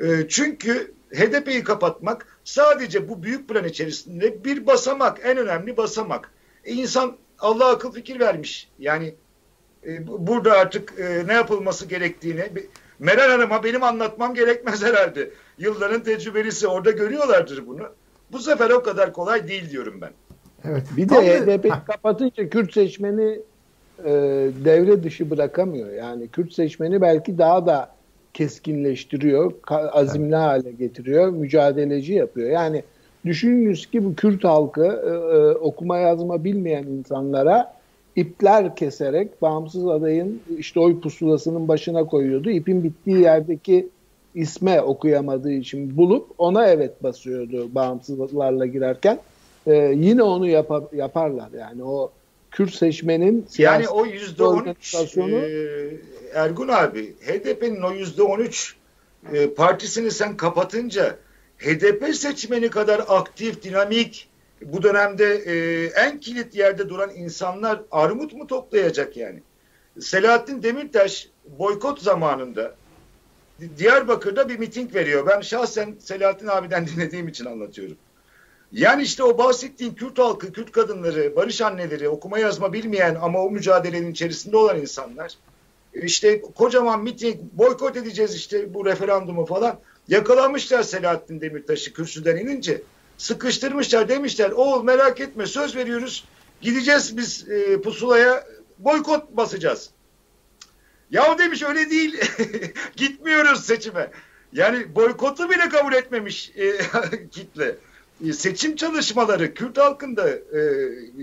E, çünkü HDP'yi kapatmak sadece bu büyük plan içerisinde bir basamak, en önemli basamak. E, insan Allah akıl fikir vermiş. Yani e, burada artık e, ne yapılması gerektiğini Meral Hanım'a benim anlatmam gerekmez herhalde. Yılların tecrübelisi orada görüyorlardır bunu. Bu sefer o kadar kolay değil diyorum ben. Evet. Bir de HDP kapatınca Kürt seçmeni e, devre dışı bırakamıyor. Yani Kürt seçmeni belki daha da keskinleştiriyor, azimli hale getiriyor, mücadeleci yapıyor. Yani düşününüz ki bu Kürt halkı e, e, okuma yazma bilmeyen insanlara ipler keserek bağımsız adayın işte oy pusulasının başına koyuyordu. İpin bittiği yerdeki isme okuyamadığı için bulup ona evet basıyordu bağımsızlarla girerken. Ee, yine onu yap yaparlar yani o Kürt seçmenin yani o yüzde on üç e, Ergun abi HDP'nin o yüzde on üç e, partisini sen kapatınca HDP seçmeni kadar aktif, dinamik bu dönemde e, en kilit yerde duran insanlar armut mu toplayacak yani? Selahattin Demirtaş boykot zamanında Diyarbakır'da bir miting veriyor. Ben şahsen Selahattin abiden [LAUGHS] dinlediğim için anlatıyorum. Yani işte o bahsettiğin Kürt halkı, Kürt kadınları, barış anneleri, okuma yazma bilmeyen ama o mücadelenin içerisinde olan insanlar işte kocaman miting, boykot edeceğiz işte bu referandumu falan. Yakalamışlar Selahattin Demirtaş'ı kürsüden inince. Sıkıştırmışlar demişler oğul merak etme söz veriyoruz. Gideceğiz biz e, pusulaya boykot basacağız. Ya demiş öyle değil. [LAUGHS] Gitmiyoruz seçime. Yani boykotu bile kabul etmemiş e, [LAUGHS] kitle. E, seçim çalışmaları Kürt halkında e,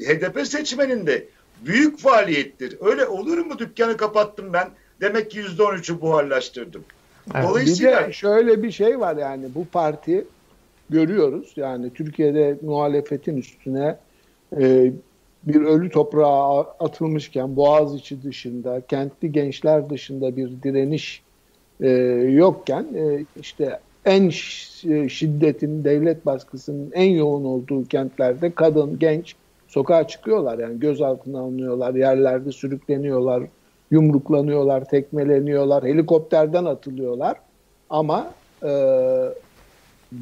HDP seçmeninde büyük faaliyettir. Öyle olur mu dükkanı kapattım ben demek ki yüzde on üçü buharlaştırdım. Evet. Dolayısıyla bir de şöyle bir şey var yani bu parti görüyoruz yani Türkiye'de muhalefetin üstüne e, bir ölü toprağa atılmışken Boğaziçi dışında, kentli gençler dışında bir direniş e, yokken e, işte en e, şiddetin, devlet baskısının en yoğun olduğu kentlerde kadın, genç sokağa çıkıyorlar. Yani gözaltına alınıyorlar, yerlerde sürükleniyorlar, yumruklanıyorlar, tekmeleniyorlar, helikopterden atılıyorlar. Ama e,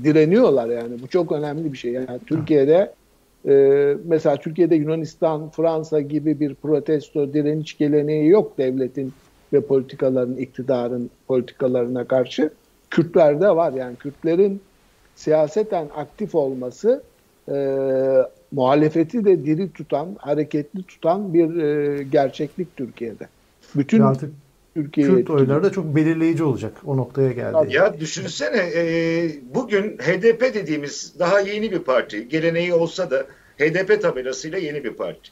direniyorlar yani. Bu çok önemli bir şey. Yani Türkiye'de e, mesela Türkiye'de Yunanistan, Fransa gibi bir protesto, direniş geleneği yok devletin ve politikaların, iktidarın politikalarına karşı. Kürtlerde var. Yani Kürtlerin siyaseten aktif olması e, muhalefeti de diri tutan, hareketli tutan bir e, gerçeklik Türkiye'de. Bütün artık Türkiye'ye Kürt oyları da çok belirleyici olacak o noktaya geldi. Ya düşünsene e, bugün HDP dediğimiz daha yeni bir parti. Geleneği olsa da HDP tabelasıyla yeni bir parti.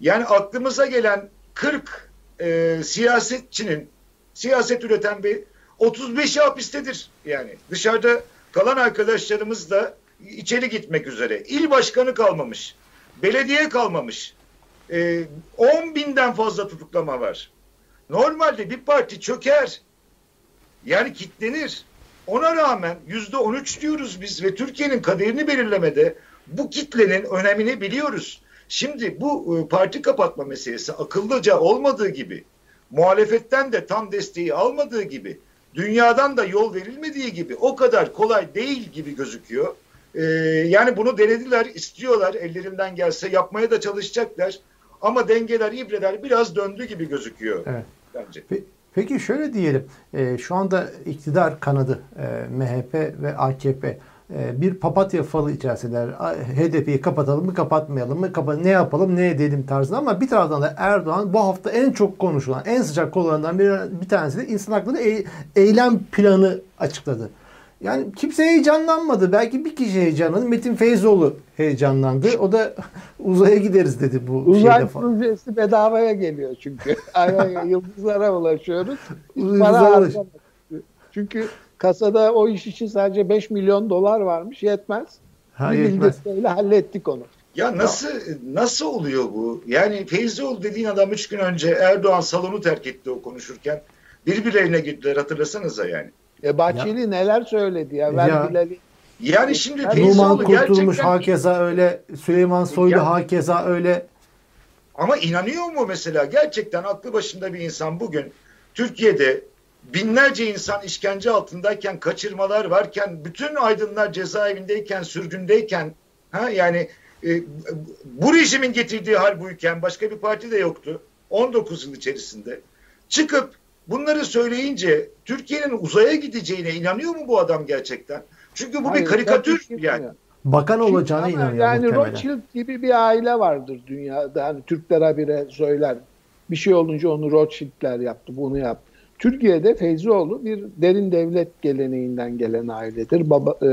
Yani aklımıza gelen 40 e, siyasetçinin siyaset üreten bir 35'i hapistedir. Yani dışarıda kalan arkadaşlarımız da içeri gitmek üzere. İl başkanı kalmamış. Belediye kalmamış. E, 10 binden fazla tutuklama var. Normalde bir parti çöker. Yani kitlenir. Ona rağmen yüzde on üç diyoruz biz ve Türkiye'nin kaderini belirlemede bu kitlenin önemini biliyoruz. Şimdi bu e, parti kapatma meselesi akıllıca olmadığı gibi, muhalefetten de tam desteği almadığı gibi, dünyadan da yol verilmediği gibi o kadar kolay değil gibi gözüküyor. Ee, yani bunu denediler, istiyorlar ellerinden gelse yapmaya da çalışacaklar. Ama dengeler, ibreler biraz döndü gibi gözüküyor evet. bence. Peki şöyle diyelim, e, şu anda iktidar kanadı e, MHP ve AKP bir papatya falı içerisindeler. HDP'yi kapatalım mı kapatmayalım mı kapa ne yapalım ne edelim tarzında ama bir taraftan da Erdoğan bu hafta en çok konuşulan en sıcak konularından bir, bir tanesi de insan hakları e, eylem planı açıkladı. Yani kimse heyecanlanmadı. Belki bir kişi heyecanlandı. Metin Feyzoğlu heyecanlandı. O da [LAUGHS] uzaya gideriz dedi bu Uzay şeyde falan. projesi bedavaya geliyor çünkü. [LAUGHS] yıldızlara ulaşıyoruz. Para Çünkü kasada o iş için sadece 5 milyon dolar varmış. Yetmez. Ha, bir hallettik onu. Ya nasıl ya. nasıl oluyor bu? Yani Feyzioğlu dediğin adam üç gün önce Erdoğan salonu terk etti o konuşurken. Birbirlerine gittiler hatırlasanıza yani. E Bahçeli ya. neler söyledi ya. Vergileri yani şimdi Numan Kurtulmuş gerçekten... hakeza öyle, Süleyman Soylu ya, hakeza öyle. Ama inanıyor mu mesela gerçekten aklı başında bir insan bugün Türkiye'de binlerce insan işkence altındayken, kaçırmalar varken, bütün aydınlar cezaevindeyken, sürgündeyken ha yani e, bu rejimin getirdiği hal buyken başka bir parti de yoktu. 19 yıl içerisinde. Çıkıp bunları söyleyince Türkiye'nin uzaya gideceğine inanıyor mu bu adam gerçekten? Çünkü bu Hayır, bir karikatür yani. Bakan olacağına Çünkü inanıyor Yani muhtemelen. Rothschild gibi bir aile vardır dünyada. Hani Türkler habire söyler. Bir şey olunca onu Rothschild'ler yaptı, bunu yaptı. Türkiye'de Feyzioğlu bir derin devlet geleneğinden gelen ailedir. Baba, e,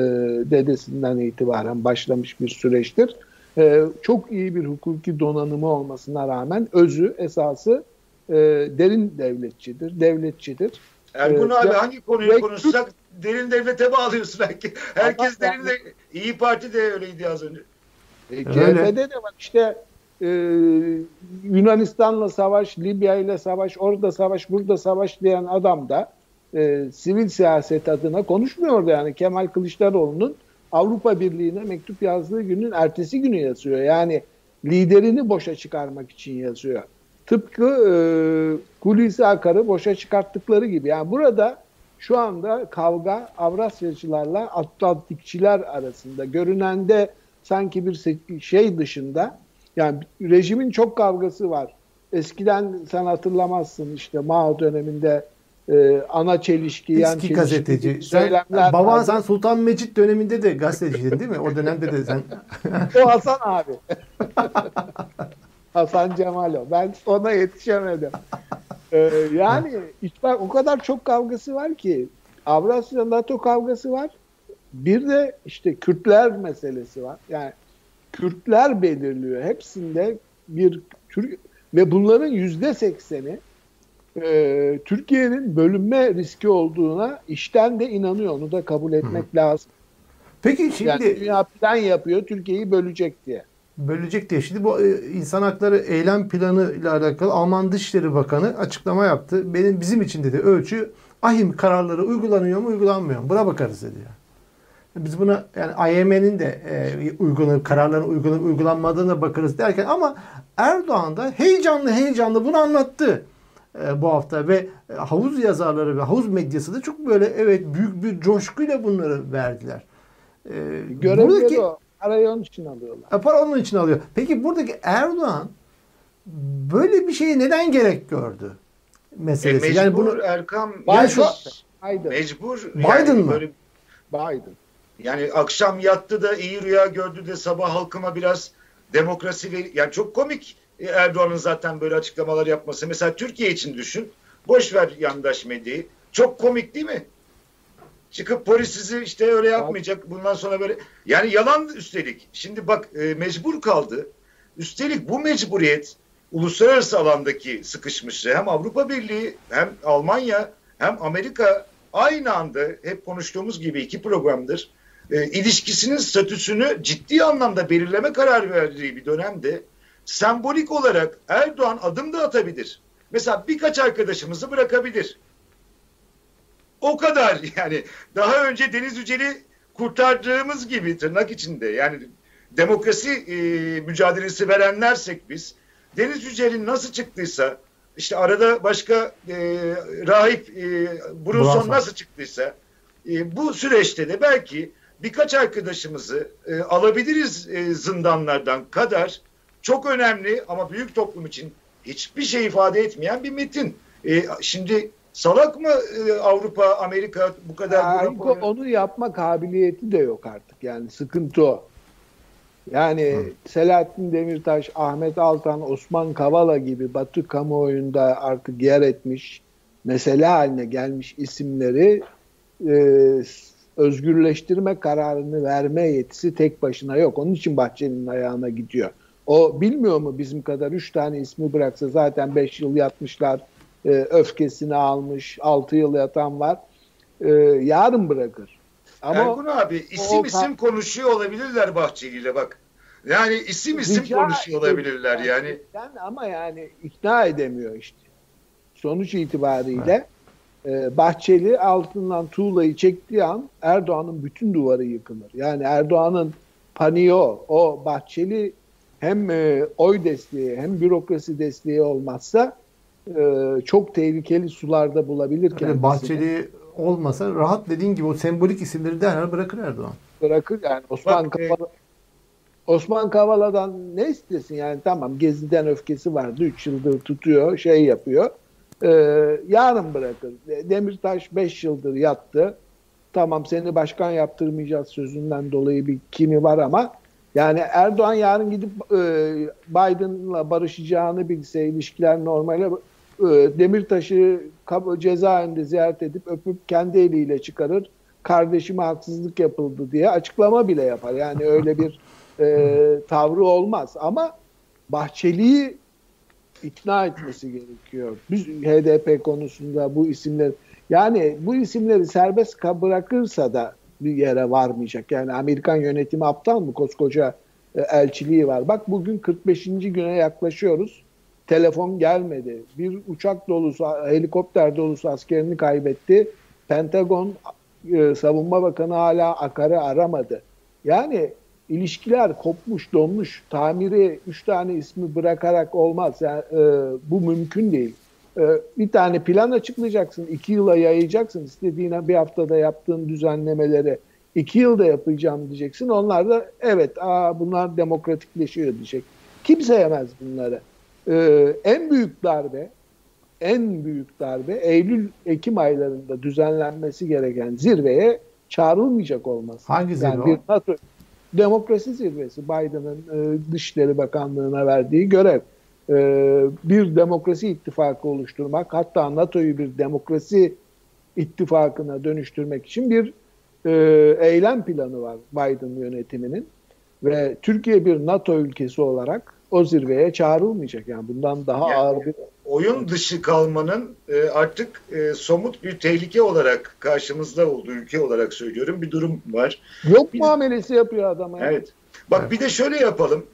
dedesinden itibaren başlamış bir süreçtir. E, çok iyi bir hukuki donanımı olmasına rağmen özü, esası e, derin devletçidir, devletçidir. Ergun ee, abi ya, hangi konuyu konuşsak derin devlete bağlıyorsun. Herkes derin de, İyi Parti de öyleydi az önce. E, CHP'de de var. İşte e, Yunanistan'la savaş, Libya ile savaş, orada savaş, burada savaş diyen adam da e, sivil siyaset adına konuşmuyordu. Yani Kemal Kılıçdaroğlu'nun Avrupa Birliği'ne mektup yazdığı günün ertesi günü yazıyor. Yani liderini boşa çıkarmak için yazıyor. Tıpkı e, Hulusi Akar'ı boşa çıkarttıkları gibi. Yani burada şu anda kavga Avrasyacılarla Atlantikçiler arasında. Görünende sanki bir şey dışında yani rejimin çok kavgası var. Eskiden sen hatırlamazsın işte Mao döneminde e, ana çelişki, yan çelişki gazeteci. Sen, baban sen Sultan Mecit döneminde de gazeteciydin değil mi? O dönemde de sen. [LAUGHS] o Hasan abi. Hasan Cemalo. Ben ona yetişemedim. Ee, yani bak o kadar çok kavgası var ki Avrasya NATO kavgası var. Bir de işte Kürtler meselesi var. Yani Kürtler belirliyor. Hepsinde bir Türk ve bunların yüzde sekseni e, Türkiye'nin bölünme riski olduğuna işten de inanıyor. Onu da kabul etmek Hı. lazım. Peki şimdi yani dünya plan yapıyor Türkiye'yi bölecek diye bölecek diye. Şimdi bu e, insan hakları eylem planı ile alakalı Alman Dışişleri Bakanı açıklama yaptı. Benim bizim için dedi ölçü ahim kararları uygulanıyor mu uygulanmıyor mu? Buna bakarız dedi. Yani. Biz buna yani IMF'nin de e, uygulanıp kararların uygulanıp uygulanmadığına bakarız derken ama Erdoğan da heyecanlı heyecanlı bunu anlattı e, bu hafta ve e, havuz yazarları ve havuz medyası da çok böyle evet büyük bir coşkuyla bunları verdiler. E, Görevleri buradaki, o. Parayı onun için alıyorlar. E, para onun için alıyor. Peki buradaki Erdoğan böyle bir şeyi neden gerek gördü? Meselesi. E, mecbur yani bunu Erkam Biden. Yani şu, Biden. mecbur Biden yani mı? Böyle, Biden. Yani akşam yattı da iyi rüya gördü de sabah halkıma biraz demokrasi ve yani çok komik Erdoğan'ın zaten böyle açıklamalar yapması. Mesela Türkiye için düşün. Boş ver yandaş medyayı. Çok komik değil mi? Çıkıp polis sizi işte öyle yapmayacak. Bundan sonra böyle yani yalan üstelik. Şimdi bak e, mecbur kaldı. Üstelik bu mecburiyet uluslararası alandaki sıkışmışlığı hem Avrupa Birliği hem Almanya hem Amerika aynı anda hep konuştuğumuz gibi iki programdır e, ilişkisinin statüsünü ciddi anlamda belirleme kararı verdiği bir dönemde sembolik olarak Erdoğan adım da atabilir. Mesela birkaç arkadaşımızı bırakabilir. O kadar [LAUGHS] yani. Daha önce Deniz Yücel'i kurtardığımız gibi tırnak içinde yani demokrasi e, mücadelesi verenlersek biz Deniz Yücel'in nasıl çıktıysa işte arada başka e, rahip e, Brunson nasıl çıktıysa e, bu süreçte de belki birkaç arkadaşımızı e, alabiliriz e, zindanlardan kadar çok önemli ama büyük toplum için hiçbir şey ifade etmeyen bir metin. E, şimdi Salak mı e, Avrupa, Amerika bu kadar? Avrupa onu yapma kabiliyeti de yok artık. Yani sıkıntı o. Yani Hı. Selahattin Demirtaş, Ahmet Altan, Osman Kavala gibi Batı kamuoyunda artık yer etmiş, mesele haline gelmiş isimleri e, özgürleştirme kararını verme yetisi tek başına yok. Onun için Bahçeli'nin ayağına gidiyor. O bilmiyor mu bizim kadar üç tane ismi bıraksa zaten beş yıl yatmışlar e, öfkesini almış, 6 yıl yatan var. E, yarın bırakır. Ama Ergun abi isim o, isim konuşuyor olabilirler Bahçeli ile bak. Yani isim isim Rica konuşuyor olabilirler yani. yani. Ama yani ikna edemiyor işte. Sonuç itibariyle e, Bahçeli altından tuğlayı çektiği an Erdoğan'ın bütün duvarı yıkılır. Yani Erdoğan'ın paniği o. O Bahçeli hem e, oy desteği hem bürokrasi desteği olmazsa e, çok tehlikeli sularda bulabilir kendisini. Yani Bahçeli olmasa rahat dediğin gibi o sembolik isimleri derhal bırakır Erdoğan. Bırakır yani Osman Bak, Kavala Osman Kavala'dan ne istesin yani tamam Gezi'den öfkesi vardı 3 yıldır tutuyor şey yapıyor ee, yarın bırakır Demirtaş 5 yıldır yattı tamam seni başkan yaptırmayacağız sözünden dolayı bir kimi var ama yani Erdoğan yarın gidip e, Biden'la barışacağını bilse ilişkiler normale e, Demirtaş'ı cezaevinde ziyaret edip öpüp kendi eliyle çıkarır. Kardeşime haksızlık yapıldı diye açıklama bile yapar. Yani öyle bir e, [LAUGHS] tavrı olmaz. Ama Bahçeli'yi ikna etmesi gerekiyor. Biz HDP konusunda bu isimler yani bu isimleri serbest bırakırsa da bir yere varmayacak. Yani Amerikan yönetimi aptal mı? Koskoca e, elçiliği var. Bak bugün 45. güne yaklaşıyoruz. Telefon gelmedi. Bir uçak dolusu, helikopter dolusu askerini kaybetti. Pentagon e, Savunma Bakanı hala Akar'ı aramadı. Yani ilişkiler kopmuş, donmuş. Tamiri üç tane ismi bırakarak olmaz. Yani e, bu mümkün değil. E, bir tane plan açıklayacaksın, iki yıla yayacaksın. İstediğine bir haftada yaptığın düzenlemeleri iki yılda yapacağım diyeceksin. Onlar da evet, aa, bunlar demokratikleşiyor diyecek. Kimse yemez bunları. Ee, en büyük darbe, en büyük darbe Eylül-Ekim aylarında düzenlenmesi gereken zirveye çağrılmayacak olması. Hangi zirve yani bir NATO, demokrasi zirvesi Biden'ın e, Dışişleri Bakanlığı'na verdiği görev. E, bir demokrasi ittifakı oluşturmak hatta NATO'yu bir demokrasi ittifakına dönüştürmek için bir e, eylem planı var Biden yönetiminin ve Türkiye bir NATO ülkesi olarak o zirveye çağrılmayacak. Yani bundan daha yani ağır bir oyun dışı kalmanın e, artık e, somut bir tehlike olarak karşımızda olduğu ülke olarak söylüyorum bir durum var. Yok bir, muamelesi yapıyor adam. Yani. Evet. Bak evet. bir de şöyle yapalım.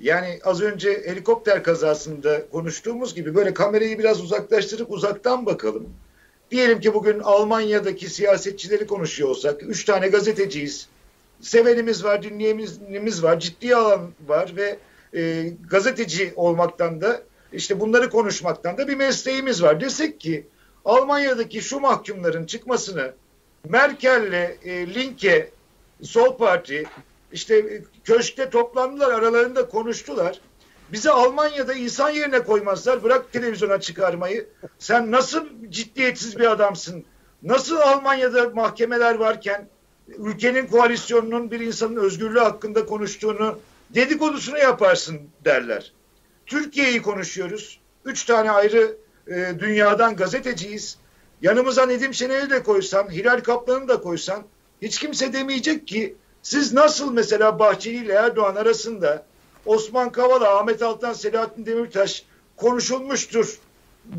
Yani az önce helikopter kazasında konuştuğumuz gibi böyle kamerayı biraz uzaklaştırıp uzaktan bakalım. Diyelim ki bugün Almanya'daki siyasetçileri konuşuyor olsak, üç tane gazeteciyiz, sevenimiz var, dinleyenimiz var, ciddi alan var ve e, gazeteci olmaktan da işte bunları konuşmaktan da bir mesleğimiz var. Desek ki Almanya'daki şu mahkumların çıkmasını Merkel'le e, Linke Sol Parti işte e, köşkte toplandılar aralarında konuştular. Bizi Almanya'da insan yerine koymazlar. Bırak televizyona çıkarmayı. Sen nasıl ciddiyetsiz bir adamsın? Nasıl Almanya'da mahkemeler varken ülkenin koalisyonunun bir insanın özgürlüğü hakkında konuştuğunu dedikodusunu yaparsın derler. Türkiye'yi konuşuyoruz. Üç tane ayrı e, dünyadan gazeteciyiz. Yanımıza Nedim Şener'i de koysan, Hilal Kaplan'ı da koysan hiç kimse demeyecek ki siz nasıl mesela Bahçeli ile Erdoğan arasında Osman Kavala, Ahmet Altan, Selahattin Demirtaş konuşulmuştur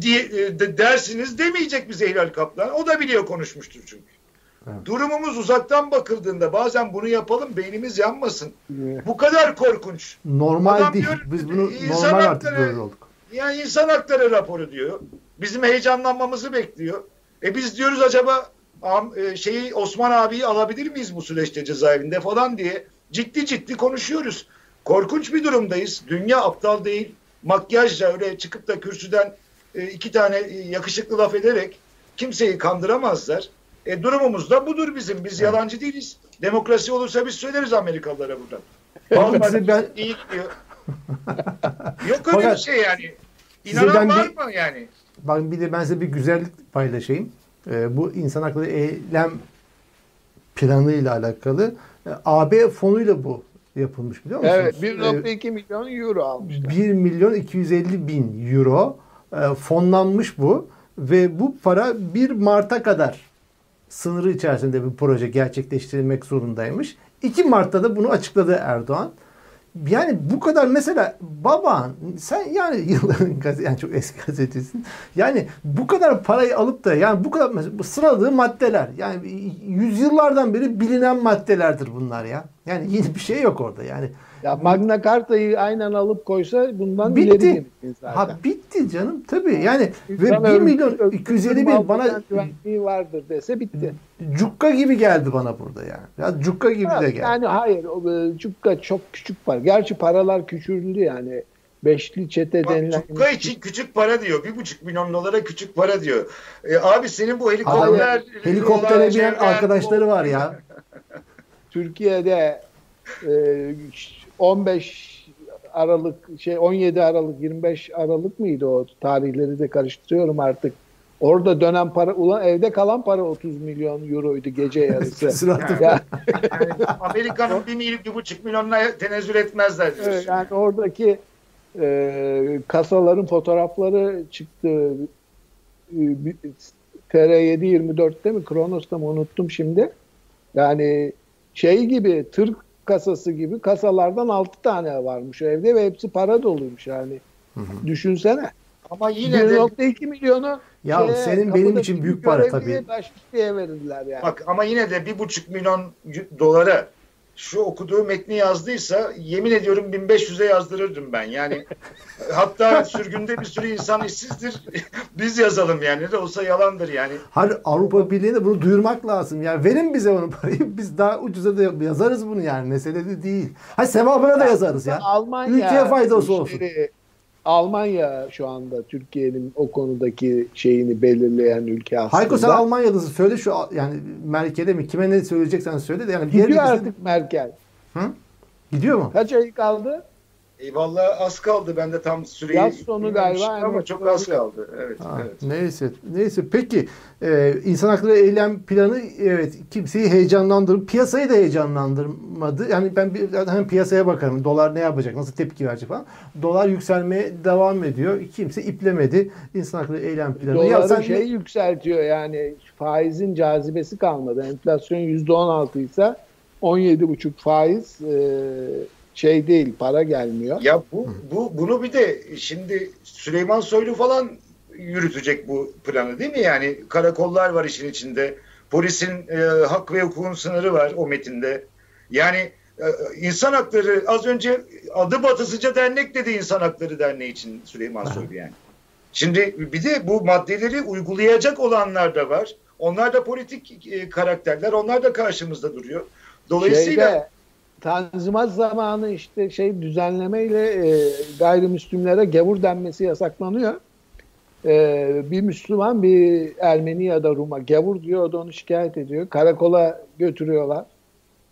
diye e, de, dersiniz demeyecek bize Hilal Kaplan. O da biliyor konuşmuştur çünkü. Evet. Durumumuz uzaktan bakıldığında bazen bunu yapalım beynimiz yanmasın. Evet. Bu kadar korkunç. Normal Adam değil. Diyor, Biz bunu normal artık böyle olduk. Yani insan hakları raporu diyor. Bizim heyecanlanmamızı bekliyor. E biz diyoruz acaba e, şeyi Osman abiyi alabilir miyiz bu süreçte cezaevinde falan diye ciddi ciddi konuşuyoruz. Korkunç bir durumdayız. Dünya aptal değil. Makyajla öyle çıkıp da kürsüden e, iki tane yakışıklı laf ederek kimseyi kandıramazlar. E, durumumuz da budur bizim. Biz evet. yalancı değiliz. Demokrasi olursa biz söyleriz Amerikalılara buradan. Vallahi ben... iyi gidiyor. Yok öyle Fakat, bir şey yani. İnanan var bir, mı yani? Bak bir de ben size bir güzellik paylaşayım. Ee, bu insan hakları eylem planıyla alakalı. Ee, AB fonuyla bu yapılmış biliyor musunuz? Evet 1.2 ee, milyon euro almışlar. 1 milyon 250 bin euro e, fonlanmış bu ve bu para 1 Mart'a kadar sınırı içerisinde bir proje gerçekleştirilmek zorundaymış. 2 Mart'ta da bunu açıkladı Erdoğan. Yani bu kadar mesela baban sen yani [LAUGHS] yılların gazete yani çok eski gazetecisin. Yani bu kadar parayı alıp da yani bu kadar mesela sıradığı maddeler yani yüzyıllardan beri bilinen maddelerdir bunlar ya. Yani yeni bir şey yok orada yani. Ya Magna Carta'yı aynen alıp koysa bundan Bitti. ileri zaten. Ha bitti canım tabii. Yani ve İnsan 1 örgütü- milyon örgütün 250 bin bana güvenliği vardır dese bitti. cukka gibi geldi bana burada yani. Ya cukka gibi Ha, de geldi. Yani hayır, o, e, cukka çok küçük var. Gerçi paralar küçüldü yani. Beşli çete Bak, denilen. Cukka için küçük para diyor. Bir buçuk milyon dolara küçük para diyor. E, abi senin bu helikopter... Hayır, helikoptere binen arkadaşları var ya. Türkiye'de e, 15 Aralık şey 17 Aralık 25 Aralık mıydı o tarihleri de karıştırıyorum artık. Orada dönen para ulan evde kalan para 30 milyon euroydu gece [LAUGHS] yarısı. Sıratı. ya, Yani Amerika'nın bir, milyon, bir buçuk milyonuna tenezzül etmezler evet, yani oradaki e, kasaların fotoğrafları çıktı. E, bir- TR724'te mi Kronos'ta mı unuttum şimdi. Yani şey gibi tır kasası gibi kasalardan 6 tane varmış o evde ve hepsi para doluymuş yani. Düşünsene. Ama yine de 1.2 milyonu Ya şeye, senin benim için büyük para tabii. Başkişiye verirler yani. bak ama yine de bir buçuk milyon dolara şu okuduğu metni yazdıysa yemin ediyorum 1500'e yazdırırdım ben. Yani [LAUGHS] hatta sürgünde bir sürü insan işsizdir. [LAUGHS] Biz yazalım yani. Ne de olsa yalandır yani. Hayır Avrupa Birliği'ne bunu duyurmak lazım. Yani verin bize onu parayı. [LAUGHS] Biz daha ucuza da yazarız bunu yani. Mesele de değil. Ha sevabına da yazarız ya. Almanya Ülkeye faydası olsun. işleri- Almanya şu anda Türkiye'nin o konudaki şeyini belirleyen ülke aslında. Hayko sen Almanyalısın. Söyle şu yani Merkel'e mi kime ne söyleyeceksen söyle de yani Gidiyor artık Merkel. Hı? Gidiyor mu? Kaç ay kaldı? Eyvallah az kaldı. Ben de tam süreyi Yaz sonu galiba, ama evet, çok az kaldı. Evet, Ha, evet. Neyse. Neyse. Peki e, insan hakları eylem planı evet kimseyi heyecanlandırır. Piyasayı da heyecanlandırmadı. Yani ben bir hem piyasaya bakarım. Dolar ne yapacak? Nasıl tepki verecek falan. Dolar yükselmeye devam ediyor. Kimse iplemedi insan hakları eylem planı. Doları sen şey yükseltiyor yani faizin cazibesi kalmadı. Enflasyon %16 ise 17,5 faiz e, şey değil para gelmiyor. Ya bu, bu bunu bir de şimdi Süleyman Soylu falan yürütecek bu planı değil mi? Yani karakollar var işin içinde. Polisin e, hak ve hukukun sınırı var o metinde. Yani e, insan hakları az önce adı batısıca dernek dedi insan hakları derneği için Süleyman Soylu yani. Şimdi bir de bu maddeleri uygulayacak olanlar da var. Onlar da politik e, karakterler. Onlar da karşımızda duruyor. Dolayısıyla Şeyde, Tanzimat zamanı işte şey düzenlemeyle e, gayrimüslimlere gavur denmesi yasaklanıyor. E, bir Müslüman bir Ermeni ya da Rum'a gavur diyor o da onu şikayet ediyor. Karakola götürüyorlar.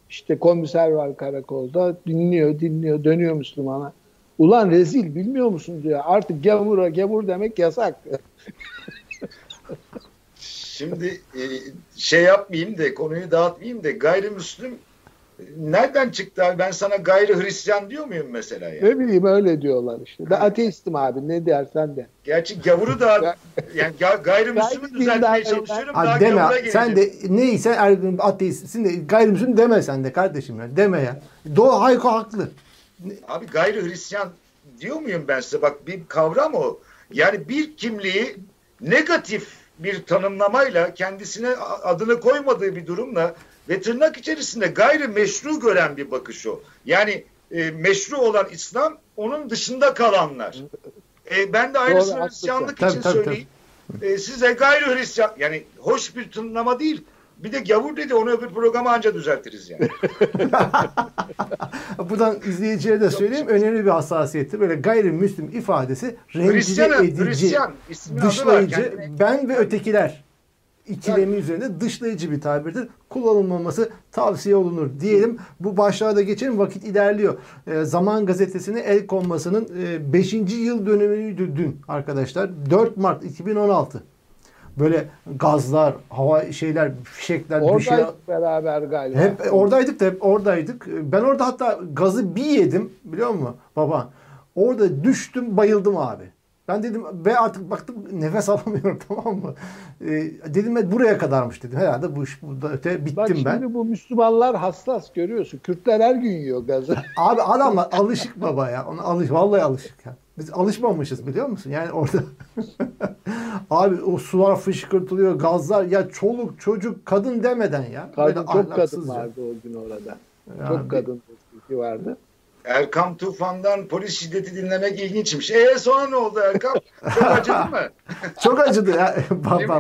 İşte komiser var karakolda dinliyor dinliyor dönüyor Müslümana. Ulan rezil bilmiyor musun diyor. Artık gavura gavur demek yasak. [LAUGHS] Şimdi e, şey yapmayayım da konuyu dağıtmayayım da gayrimüslim nereden çıktı abi? Ben sana gayri Hristiyan diyor muyum mesela ya? ne bileyim öyle diyorlar işte. Ben ateistim abi ne dersen de. Gerçi gavuru da yani ga- gayrimüslimi Gayri düzeltmeye çalışıyorum. Ha, daha deme. Sen de neyse ergün ateistsin de gayrimüslim deme sen de kardeşim ya. Deme ya. Doğu Hayko haklı. Abi gayri Hristiyan diyor muyum ben size? Bak bir kavram o. Yani bir kimliği negatif bir tanımlamayla kendisine adını koymadığı bir durumla ve tırnak içerisinde gayri meşru gören bir bakış o. Yani e, meşru olan İslam onun dışında kalanlar. E, ben de aynısını Doğru, Hristiyanlık haklısın. için Tabii, tabii, söyleyeyim. E, size gayri Hristiyan yani hoş bir tanımlama değil. Bir de gavur dedi onu öbür programa anca düzeltiriz yani. [LAUGHS] Buradan izleyicilere de söyleyeyim. Önemli bir hassasiyettir. Böyle gayrimüslim ifadesi rencide Hristiyan, edici, Hristiyan var. dışlayıcı, Kendine- ben ve ötekiler ikilemi üzerinde dışlayıcı bir tabirdir. Kullanılmaması tavsiye olunur diyelim. Bu başlığa da geçelim. Vakit ilerliyor. Ee, Zaman gazetesine el konmasının 5. yıl dönümüydü dün arkadaşlar. 4 Mart 2016. Böyle gazlar, hava şeyler, fişekler, şey. Oradaydık beraber galiba. Hep oradaydık da hep oradaydık. Ben orada hatta gazı bir yedim biliyor musun baba? Orada düştüm bayıldım abi. Ben dedim ve artık baktım nefes [LAUGHS] alamıyorum tamam mı? Ee, dedim ben buraya kadarmış dedim. Herhalde bu iş burada öte bittim Bak şimdi ben. bu Müslümanlar hassas görüyorsun. Kürtler her gün yiyor gazı. [LAUGHS] Abi adamlar alışık baba ya. Ona alış vallahi alışık ya. Biz alışmamışız biliyor musun? Yani orada [LAUGHS] abi o sular fışkırtılıyor, gazlar ya çoluk çocuk kadın demeden ya. Kadın çok kadın vardı o gün orada. Çok kadın destekçi vardı. Erkam Tufan'dan polis şiddeti dinlemek ilginçmiş. E sonra ne oldu Erkam? Çok acıdı mı? [LAUGHS] Çok acıdı ya.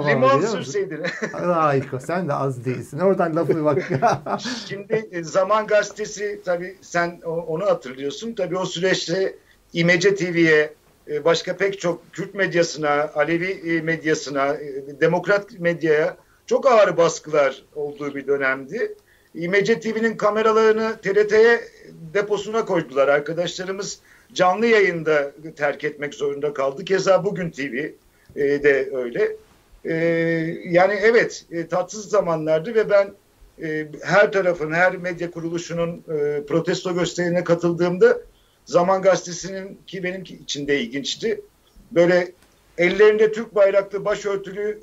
Limon sürseydin. Harika. Sen de az değilsin. Oradan lafı bak. [LAUGHS] Şimdi e, Zaman Gazetesi tabii sen onu hatırlıyorsun. Tabii o süreçte İmece TV'ye e, başka pek çok Kürt medyasına, Alevi e, medyasına, demokrat medyaya çok ağır baskılar olduğu bir dönemdi. İmece TV'nin kameralarını TRT'ye deposuna koydular. Arkadaşlarımız canlı yayında terk etmek zorunda kaldı. Keza bugün TV e, de öyle. E, yani evet e, tatsız zamanlardı ve ben her tarafın, her medya kuruluşunun protesto gösterilerine katıldığımda Zaman Gazetesi'nin ki benim için de ilginçti. Böyle ellerinde Türk bayraklı başörtülü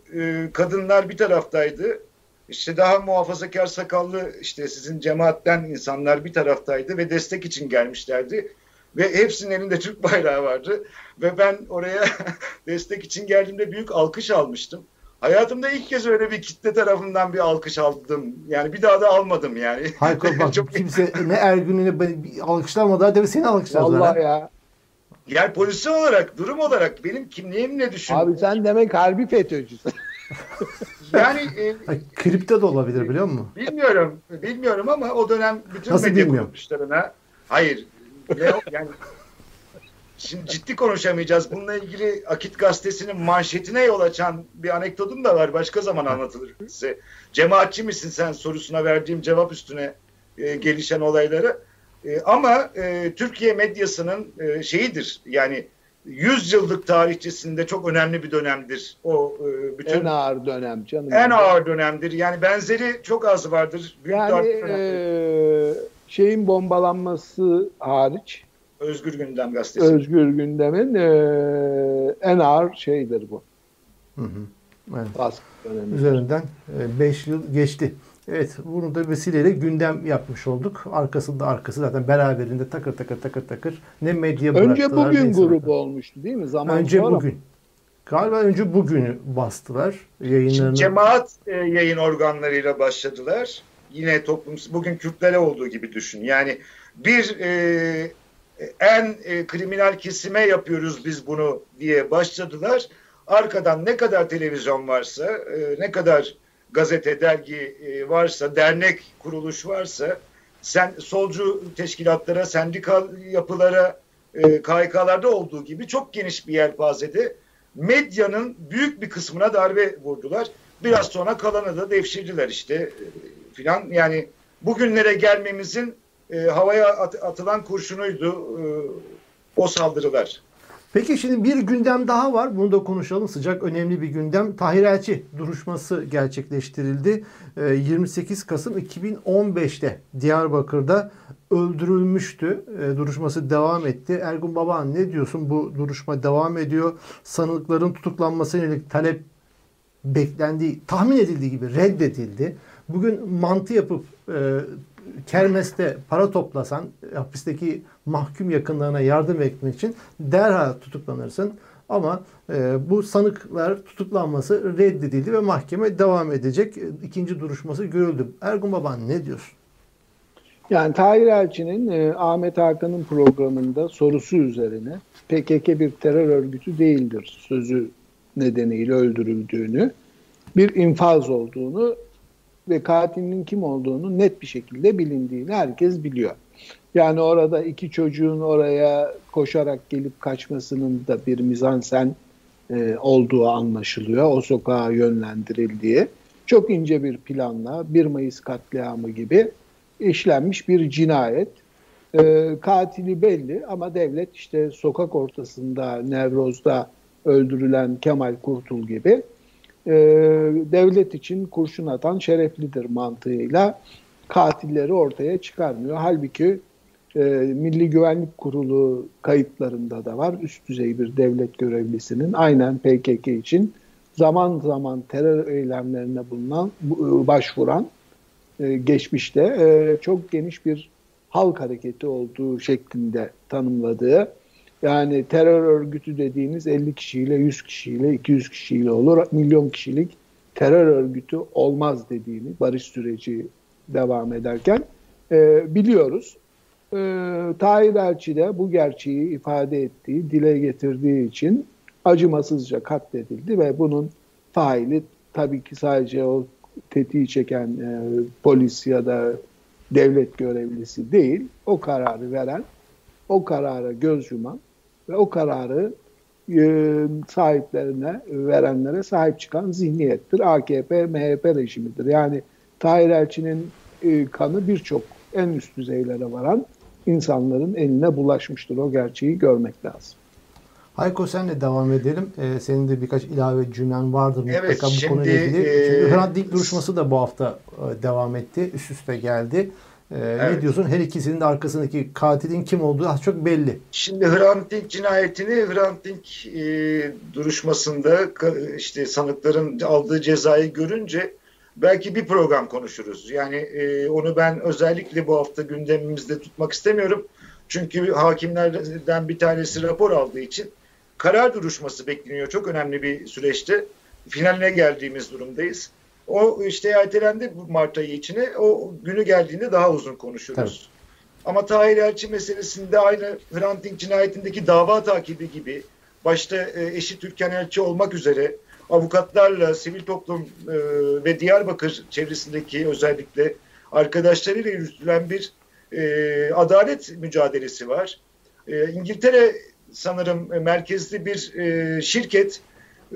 kadınlar bir taraftaydı işte daha muhafazakar sakallı işte sizin cemaatten insanlar bir taraftaydı ve destek için gelmişlerdi. Ve hepsinin elinde Türk bayrağı vardı. Ve ben oraya [LAUGHS] destek için geldiğimde büyük alkış almıştım. Hayatımda ilk kez öyle bir kitle tarafından bir alkış aldım. Yani bir daha da almadım yani. Hayır bak [LAUGHS] Çok... kimse ne Ergün'üne alkışlamadı. Hadi seni alkışladılar. Vallahi ya. Yani pozisyon olarak, durum olarak benim kimliğim ne düşün? Abi sen demek harbi FETÖ'cüsün. [LAUGHS] Yani e, kripto da olabilir biliyor musun? Bilmiyorum. Bilmiyorum ama o dönem bütün Nasıl medya kuruluşlarına hayır. yani Şimdi ciddi konuşamayacağız. Bununla ilgili Akit Gazetesi'nin manşetine yol açan bir anekdotum da var. Başka zaman anlatılır size. Cemaatçi misin sen sorusuna verdiğim cevap üstüne e, gelişen olayları. E, ama e, Türkiye medyasının e, şeyidir yani 100 yıllık tarihçesinde çok önemli bir dönemdir. O e, bütün en ağır dönem canım. En ağır dönemdir. Yani benzeri çok az vardır. Büyük yani e, şeyin bombalanması hariç Özgür Gündem gazetesi. Özgür Gündem'in e, en ağır şeyidir bu. Hı hı. Evet. Üzerinden 5 e, yıl geçti. Evet bunu da vesileyle gündem yapmış olduk. Arkasında arkası zaten beraberinde takır takır takır takır ne medya Önce bugün grubu olmuştu değil mi? Zaman önce sonra. bugün. Galiba önce bugünü bastılar yayınlarını. Şimdi cemaat e, yayın organlarıyla başladılar. Yine toplum bugün Kürtlere olduğu gibi düşün. Yani bir e, en e, kriminal kesime yapıyoruz biz bunu diye başladılar. Arkadan ne kadar televizyon varsa, e, ne kadar gazete, dergi e, varsa, dernek, kuruluş varsa, sen solcu teşkilatlara, sendikal yapılara, e, olduğu gibi çok geniş bir yelpazede medyanın büyük bir kısmına darbe vurdular. Biraz sonra kalanı da devşirdiler işte e, filan. Yani bugünlere gelmemizin e, havaya at, atılan kurşunuydu o saldırılar. Peki şimdi bir gündem daha var. Bunu da konuşalım. Sıcak önemli bir gündem. Tahir Elçi duruşması gerçekleştirildi. 28 ee, Kasım 2015'te Diyarbakır'da öldürülmüştü. Ee, duruşması devam etti. Ergun Baban ne diyorsun? Bu duruşma devam ediyor. Sanıkların tutuklanmasına yönelik talep beklendiği, tahmin edildiği gibi reddedildi. Bugün mantı yapıp e, kermeste para toplasan hapisteki mahkum yakınlarına yardım etmek için derhal tutuklanırsın. Ama e, bu sanıklar tutuklanması reddedildi ve mahkeme devam edecek. İkinci duruşması görüldü. Ergun Baban ne diyorsun? Yani Tahir Elçi'nin e, Ahmet Hakan'ın programında sorusu üzerine PKK bir terör örgütü değildir sözü nedeniyle öldürüldüğünü, bir infaz olduğunu ve katilinin kim olduğunu net bir şekilde bilindiğini herkes biliyor. Yani orada iki çocuğun oraya koşarak gelip kaçmasının da bir mizansen e, olduğu anlaşılıyor. O sokağa yönlendirildiği. Çok ince bir planla 1 Mayıs katliamı gibi işlenmiş bir cinayet. E, katili belli ama devlet işte sokak ortasında Nevroz'da öldürülen Kemal Kurtul gibi e, devlet için kurşun atan şereflidir mantığıyla katilleri ortaya çıkarmıyor. Halbuki e, Milli Güvenlik Kurulu kayıtlarında da var. Üst düzey bir devlet görevlisinin aynen PKK için zaman zaman terör eylemlerine bulunan, e, başvuran e, geçmişte e, çok geniş bir halk hareketi olduğu şeklinde tanımladığı yani terör örgütü dediğiniz 50 kişiyle, 100 kişiyle, 200 kişiyle olur. Milyon kişilik terör örgütü olmaz dediğini barış süreci devam ederken e, biliyoruz. E, Tahir Elçi de bu gerçeği ifade ettiği, dile getirdiği için acımasızca katledildi ve bunun faili tabii ki sadece o tetiği çeken e, polis ya da devlet görevlisi değil, o kararı veren, o karara göz yuman ve o kararı e, sahiplerine, verenlere sahip çıkan zihniyettir. AKP, MHP rejimidir. Yani Tahir Elçi'nin e, kanı birçok en üst düzeylere varan insanların eline bulaşmıştır. O gerçeği görmek lazım. Hayko senle devam edelim. Ee, senin de birkaç ilave cümlen vardır mutlaka evet, bu şimdi, konuyla ilgili. E, Çünkü Hrant Dink duruşması da bu hafta e, devam etti. Üst üste geldi. Ee, evet. Ne diyorsun? Her ikisinin de arkasındaki katilin kim olduğu az çok belli. Şimdi Hrant Dink cinayetini Hrant Dink e, duruşmasında işte sanıkların aldığı cezayı görünce belki bir program konuşuruz. Yani e, onu ben özellikle bu hafta gündemimizde tutmak istemiyorum. Çünkü hakimlerden bir tanesi rapor aldığı için karar duruşması bekleniyor. Çok önemli bir süreçte. Finaline geldiğimiz durumdayız. O işte ertelendi Mart ayı içine. O günü geldiğinde daha uzun konuşuruz. Evet. Ama Tahir Elçi meselesinde aynı Hrant cinayetindeki dava takibi gibi başta e, eşi Türkan Elçi olmak üzere avukatlarla, sivil toplum e, ve Diyarbakır çevresindeki özellikle arkadaşlarıyla yürütülen bir e, adalet mücadelesi var. E, İngiltere sanırım merkezli bir e, şirket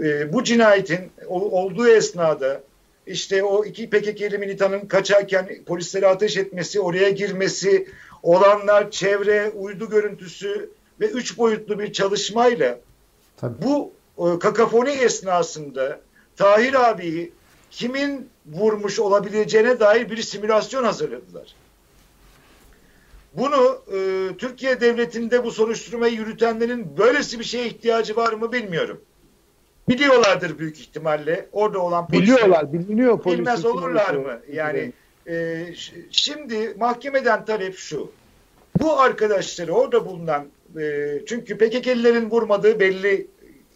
e, bu cinayetin o, olduğu esnada işte o iki PKK'li militanın kaçarken polislere ateş etmesi, oraya girmesi, olanlar, çevre, uydu görüntüsü ve üç boyutlu bir çalışmayla Tabii. bu e, kakafoni esnasında Tahir abiyi kimin vurmuş olabileceğine dair bir simülasyon hazırladılar. Bunu e, Türkiye Devleti'nde bu soruşturmayı yürütenlerin böylesi bir şeye ihtiyacı var mı bilmiyorum. Biliyorlardır büyük ihtimalle. Orada olan polisler. Biliyorlar, biliniyor polis. Bilmez olurlar mı? Yani e, şimdi mahkemeden talep şu. Bu arkadaşları orada bulunan e, çünkü PKK'lilerin vurmadığı belli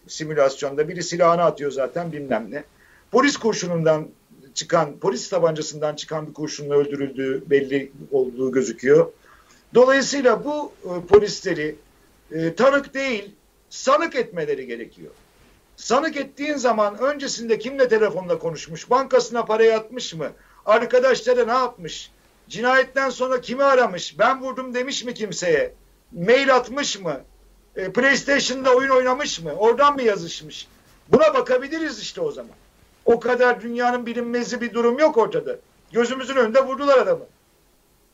simülasyonda. Biri silahını atıyor zaten bilmem ne. Polis kurşunundan çıkan, polis tabancasından çıkan bir kurşunla öldürüldüğü belli olduğu gözüküyor. Dolayısıyla bu e, polisleri e, tanık değil, sanık etmeleri gerekiyor. Sanık ettiğin zaman öncesinde kimle telefonla konuşmuş, bankasına para yatmış mı, arkadaşları ne yapmış, cinayetten sonra kimi aramış, ben vurdum demiş mi kimseye, mail atmış mı, e, PlayStation'da oyun oynamış mı, oradan mı yazışmış? Buna bakabiliriz işte o zaman. O kadar dünyanın bilinmezi bir durum yok ortada. Gözümüzün önünde vurdular adamı.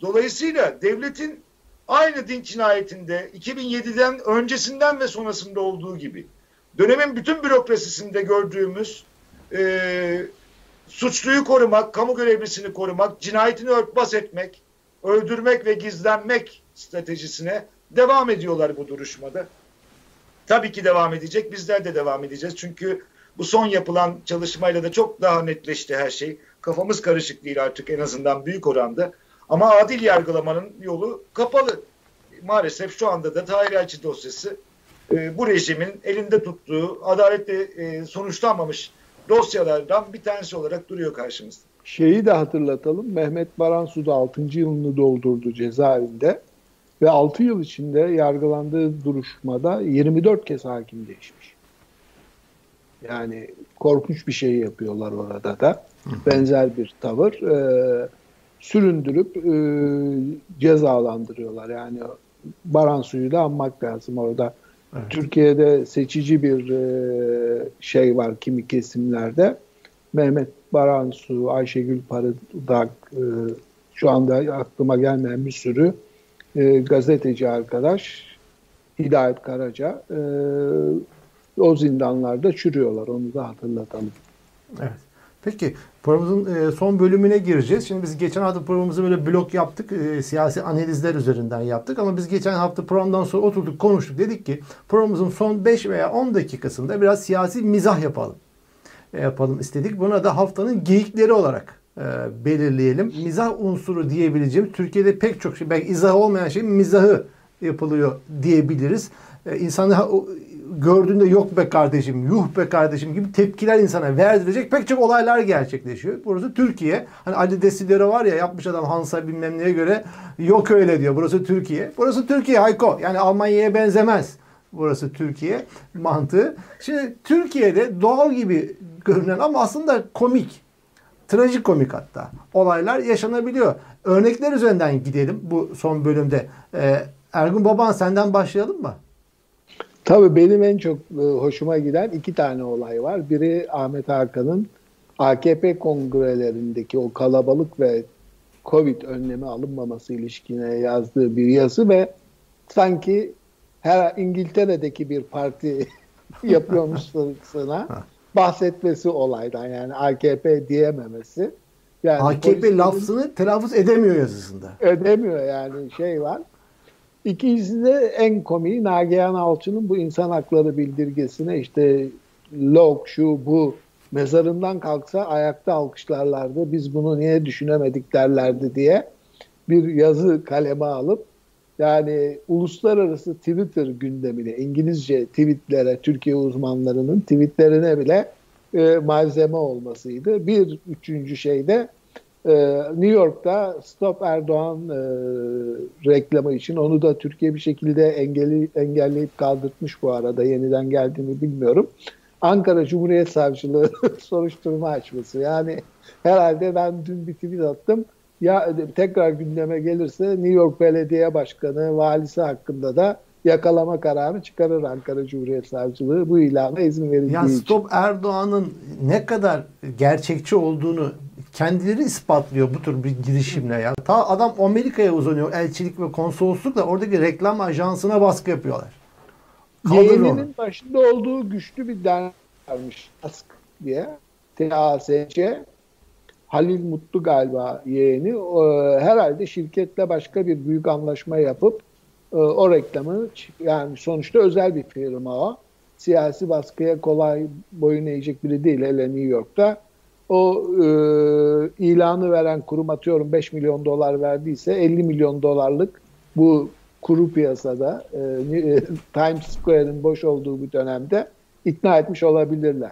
Dolayısıyla devletin aynı din cinayetinde 2007'den öncesinden ve sonrasında olduğu gibi dönemin bütün bürokrasisinde gördüğümüz e, suçluyu korumak, kamu görevlisini korumak, cinayetini örtbas etmek, öldürmek ve gizlenmek stratejisine devam ediyorlar bu duruşmada. Tabii ki devam edecek. Bizler de devam edeceğiz. Çünkü bu son yapılan çalışmayla da çok daha netleşti her şey. Kafamız karışık değil artık en azından büyük oranda. Ama adil yargılamanın yolu kapalı. Maalesef şu anda da Tahir Elçi dosyası e, bu rejimin elinde tuttuğu adaletle e, sonuçlanmamış dosyalardan bir tanesi olarak duruyor karşımızda. Şeyi de hatırlatalım. Mehmet Baransu da 6. yılını doldurdu cezaevinde ve 6 yıl içinde yargılandığı duruşmada 24 kez hakim değişmiş. Yani korkunç bir şey yapıyorlar orada da. Benzer bir tavır. Ee, süründürüp e, cezalandırıyorlar. Yani Baran suyu da anmak lazım orada. Evet. Türkiye'de seçici bir e, şey var kimi kesimlerde. Mehmet Baransu, Ayşegül Parıdak, e, şu anda aklıma gelmeyen bir sürü e, gazeteci arkadaş, Hidayet Karaca e, o zindanlarda çürüyorlar. Onu da hatırlatalım. Evet. Peki programımızın e, son bölümüne gireceğiz. Şimdi biz geçen hafta programımızı böyle blok yaptık. E, siyasi analizler üzerinden yaptık. Ama biz geçen hafta programdan sonra oturduk konuştuk. Dedik ki programımızın son 5 veya 10 dakikasında biraz siyasi mizah yapalım. E, yapalım istedik. Buna da haftanın geyikleri olarak belirleyelim. Mizah unsuru diyebileceğim. Türkiye'de pek çok şey belki izah olmayan şey mizahı yapılıyor diyebiliriz. E, insanı gördüğünde yok be kardeşim, yuh be kardeşim gibi tepkiler insana verdirecek pek çok olaylar gerçekleşiyor. Burası Türkiye. Hani Ali Desidero var ya yapmış adam Hansa bilmem neye göre yok öyle diyor. Burası Türkiye. Burası Türkiye Hayko. Yani Almanya'ya benzemez. Burası Türkiye mantığı. Şimdi Türkiye'de doğal gibi görünen ama aslında komik. Trajikomik hatta. Olaylar yaşanabiliyor. Örnekler üzerinden gidelim bu son bölümde. Ee, Ergun Baban senden başlayalım mı? Tabii benim en çok e, hoşuma giden iki tane olay var. Biri Ahmet Hakan'ın AKP kongrelerindeki o kalabalık ve Covid önlemi alınmaması ilişkine yazdığı bir yazı ve sanki her İngiltere'deki bir parti [LAUGHS] yapıyormuşçasına bahsetmesi olaydan yani AKP diyememesi. Yani AKP lafzını telaffuz edemiyor yazısında. Edemiyor yani şey var. İkincisi de en komiği Nagihan Alçı'nın bu insan hakları bildirgesine işte log şu bu mezarından kalksa ayakta alkışlarlardı. Biz bunu niye düşünemedik derlerdi diye bir yazı kaleme alıp yani uluslararası Twitter gündemine, İngilizce tweetlere, Türkiye uzmanlarının tweetlerine bile e, malzeme olmasıydı. Bir üçüncü şey de e, New York'ta Stop Erdoğan e, reklamı için onu da Türkiye bir şekilde engeli, engelleyip kaldırtmış bu arada. Yeniden geldiğini bilmiyorum. Ankara Cumhuriyet Savcılığı [LAUGHS] soruşturma açması. Yani herhalde ben dün bir tweet attım. Ya tekrar gündeme gelirse New York Belediye Başkanı, valisi hakkında da yakalama kararı çıkarır Ankara Cumhuriyet Savcılığı bu ilana izin verildiği ya Stop Erdoğan'ın ne kadar gerçekçi olduğunu kendileri ispatlıyor bu tür bir girişimle ya. Ta adam Amerika'ya uzanıyor elçilik ve konsoloslukla oradaki reklam ajansına baskı yapıyorlar. Yeğeninin başında olduğu güçlü bir dernek varmış ASK diye. TASC Halil Mutlu galiba yeğeni. Herhalde şirketle başka bir büyük anlaşma yapıp e, o reklamı yani sonuçta özel bir firma o. Siyasi baskıya kolay boyun eğecek biri değil hele New York'ta. O e, ilanı veren kurum atıyorum 5 milyon dolar verdiyse 50 milyon dolarlık bu kuru piyasada e, Times Square'ın boş olduğu bir dönemde ikna etmiş olabilirler.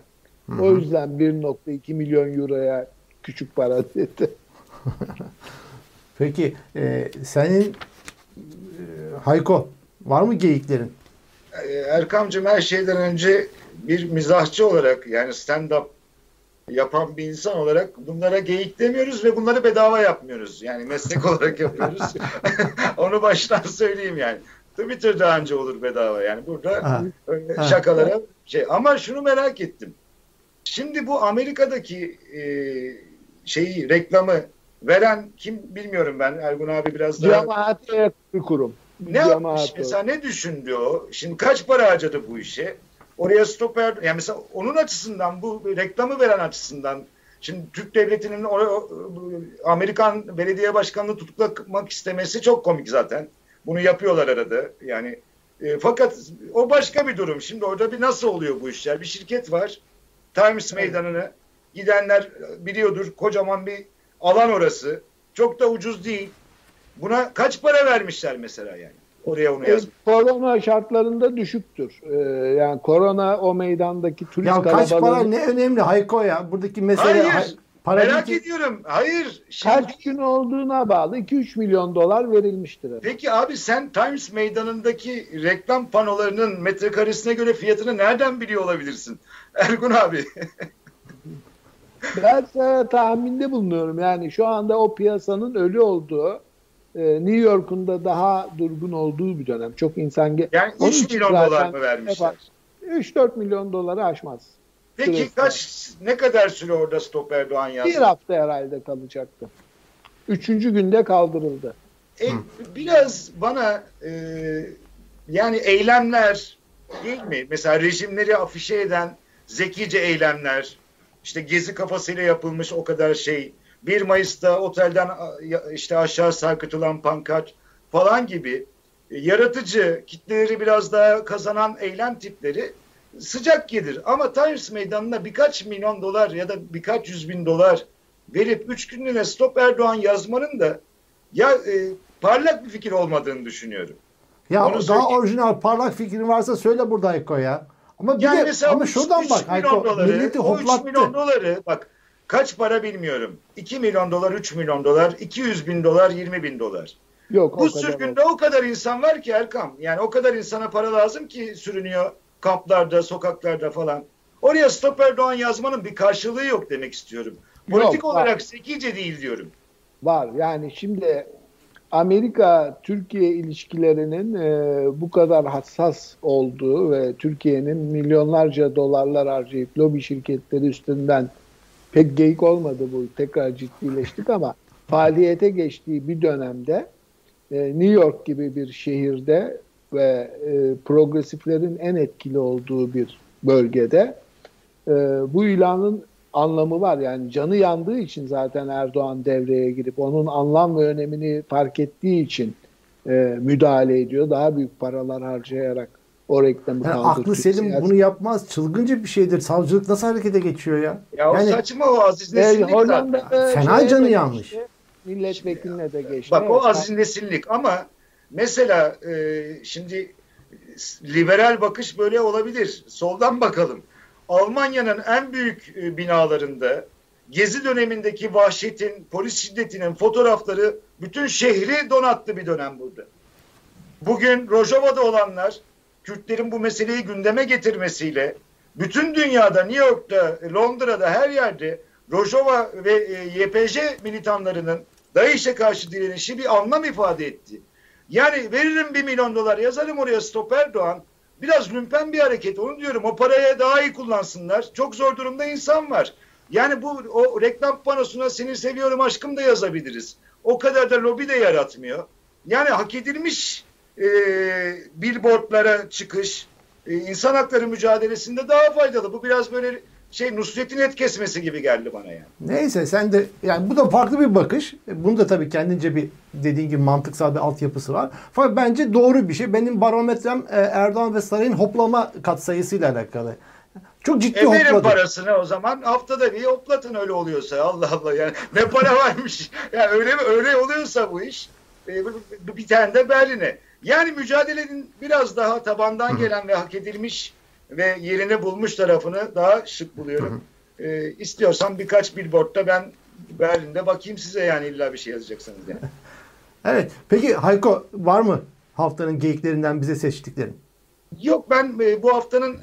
Hı hı. O yüzden 1.2 milyon euroya küçük para [LAUGHS] dedi. Peki e, senin e, Hayko var mı geyiklerin? E, Erkamcığım her şeyden önce bir mizahçı olarak yani stand-up yapan bir insan olarak bunlara geyik demiyoruz ve bunları bedava yapmıyoruz. Yani meslek [LAUGHS] olarak yapıyoruz. [LAUGHS] Onu baştan söyleyeyim yani. Twitter daha önce olur bedava yani burada ha. şakalara ha. şey ama şunu merak ettim. Şimdi bu Amerika'daki e, şeyi reklamı veren kim bilmiyorum ben. Ergun abi biraz daha. Cemaate bir kurum. Ne yapmış mesela ne düşündü o? Şimdi kaç para harcadı bu işe? Oraya stoper yani mesela onun açısından bu reklamı veren açısından şimdi Türk devletinin oraya, Amerikan belediye başkanını tutuklamak istemesi çok komik zaten. Bunu yapıyorlar arada. Yani e, fakat o başka bir durum. Şimdi orada bir nasıl oluyor bu işler? Bir şirket var. Times Meydanı'nı gidenler biliyordur. Kocaman bir alan orası. Çok da ucuz değil. Buna kaç para vermişler mesela yani? Oraya onu yazmış. E, korona şartlarında düşüktür. Ee, yani korona o meydandaki turist ya kaç para ne önemli Hayko ya. Buradaki mesele Hayır. Para Merak ki... ediyorum. Hayır. Şimdi... Kaç gün olduğuna bağlı 2-3 milyon dolar verilmiştir. Peki abi sen Times meydanındaki reklam panolarının metrekaresine göre fiyatını nereden biliyor olabilirsin? [LAUGHS] Ergun abi. ben sana tahminde bulunuyorum. Yani şu anda o piyasanın ölü olduğu e, New York'un da daha durgun olduğu bir dönem. Çok insan... Yani 3 milyon dolar mı vermişler? 3-4 milyon doları aşmaz. Peki Süresi. kaç ne kadar süre orada Stop Erdoğan yazdı? Bir hafta herhalde kalacaktı. Üçüncü günde kaldırıldı. E, biraz bana e, yani eylemler değil mi? Mesela rejimleri afişe eden zekice eylemler, işte gezi kafasıyla yapılmış o kadar şey, 1 Mayıs'ta otelden işte aşağı sarkıtılan pankart falan gibi e, yaratıcı, kitleleri biraz daha kazanan eylem tipleri sıcak gelir. Ama Times Meydanı'na birkaç milyon dolar ya da birkaç yüz bin dolar verip üç günlüğüne Stop Erdoğan yazmanın da ya e, parlak bir fikir olmadığını düşünüyorum. Ya Onu daha söyleyeyim. orijinal parlak fikrin varsa söyle burada Hayko ya. Ama bir Yani de ama şuradan üç bak doları, milleti o 3 milyon hoplattı. doları bak kaç para bilmiyorum. 2 milyon dolar, 3 milyon dolar, 200 bin dolar, 20 bin dolar. Yok Bu sürgünde o kadar insan var ki Erkam. Yani o kadar insana para lazım ki sürünüyor kamplarda, sokaklarda falan. Oraya Stop Erdoğan yazmanın bir karşılığı yok demek istiyorum. Politik Yok, olarak zekice değil diyorum. var. Yani şimdi Amerika-Türkiye ilişkilerinin e, bu kadar hassas olduğu ve Türkiye'nin milyonlarca dolarlar harcayıp lobi şirketleri üstünden pek geyik olmadı bu tekrar ciddileştik ama faaliyete geçtiği bir dönemde e, New York gibi bir şehirde ve e, progresiflerin en etkili olduğu bir bölgede e, bu ilanın anlamı var. Yani canı yandığı için zaten Erdoğan devreye girip onun anlam ve önemini fark ettiği için e, müdahale ediyor. Daha büyük paralar harcayarak o reklamı Yani kaldırtıyor. aklı selim Siyasi- bunu yapmaz. Çılgınca bir şeydir. Savcılık nasıl harekete geçiyor ya? Ya o Yani- saçma o Aziz E, Nesinlik zaten. Hollanda'da Fena canı geçti, Milletvekiline de geçti. Bak o Aziz Nesinlik ama mesela e, şimdi liberal bakış böyle olabilir. Soldan bakalım. Almanya'nın en büyük e, binalarında Gezi dönemindeki vahşetin, polis şiddetinin fotoğrafları bütün şehri donattı bir dönem burada. Bugün Rojava'da olanlar Kürtlerin bu meseleyi gündeme getirmesiyle bütün dünyada New York'ta, Londra'da her yerde Rojava ve e, YPJ militanlarının DAEŞ'e karşı direnişi bir anlam ifade etti. Yani veririm bir milyon dolar yazarım oraya Stop Erdoğan. Biraz lümpen bir hareket onu diyorum. O paraya daha iyi kullansınlar. Çok zor durumda insan var. Yani bu o reklam panosuna seni seviyorum aşkım da yazabiliriz. O kadar da lobi de yaratmıyor. Yani hak edilmiş e, billboardlara çıkış e, insan hakları mücadelesinde daha faydalı. Bu biraz böyle şey Nusret'in et kesmesi gibi geldi bana yani. Neyse sen de yani bu da farklı bir bakış. Bunu da tabii kendince bir dediğin gibi mantıksal bir altyapısı var. Fakat bence doğru bir şey. Benim barometrem e, Erdoğan ve Saray'ın hoplama katsayısıyla alakalı. Çok ciddi E verin hopladı. parasını o zaman haftada bir hoplatın öyle oluyorsa Allah Allah yani ne para varmış yani öyle öyle oluyorsa bu iş e, bir tane de Berlin'e yani mücadelenin biraz daha tabandan gelen ve hak edilmiş ve yerini bulmuş tarafını daha şık buluyorum. E, istiyorsan birkaç billboardda ben Berlin'de bakayım size yani illa bir şey yazacaksınız yani. [LAUGHS] Evet. Peki Hayko var mı haftanın geyiklerinden bize seçtiklerin? Yok ben e, bu haftanın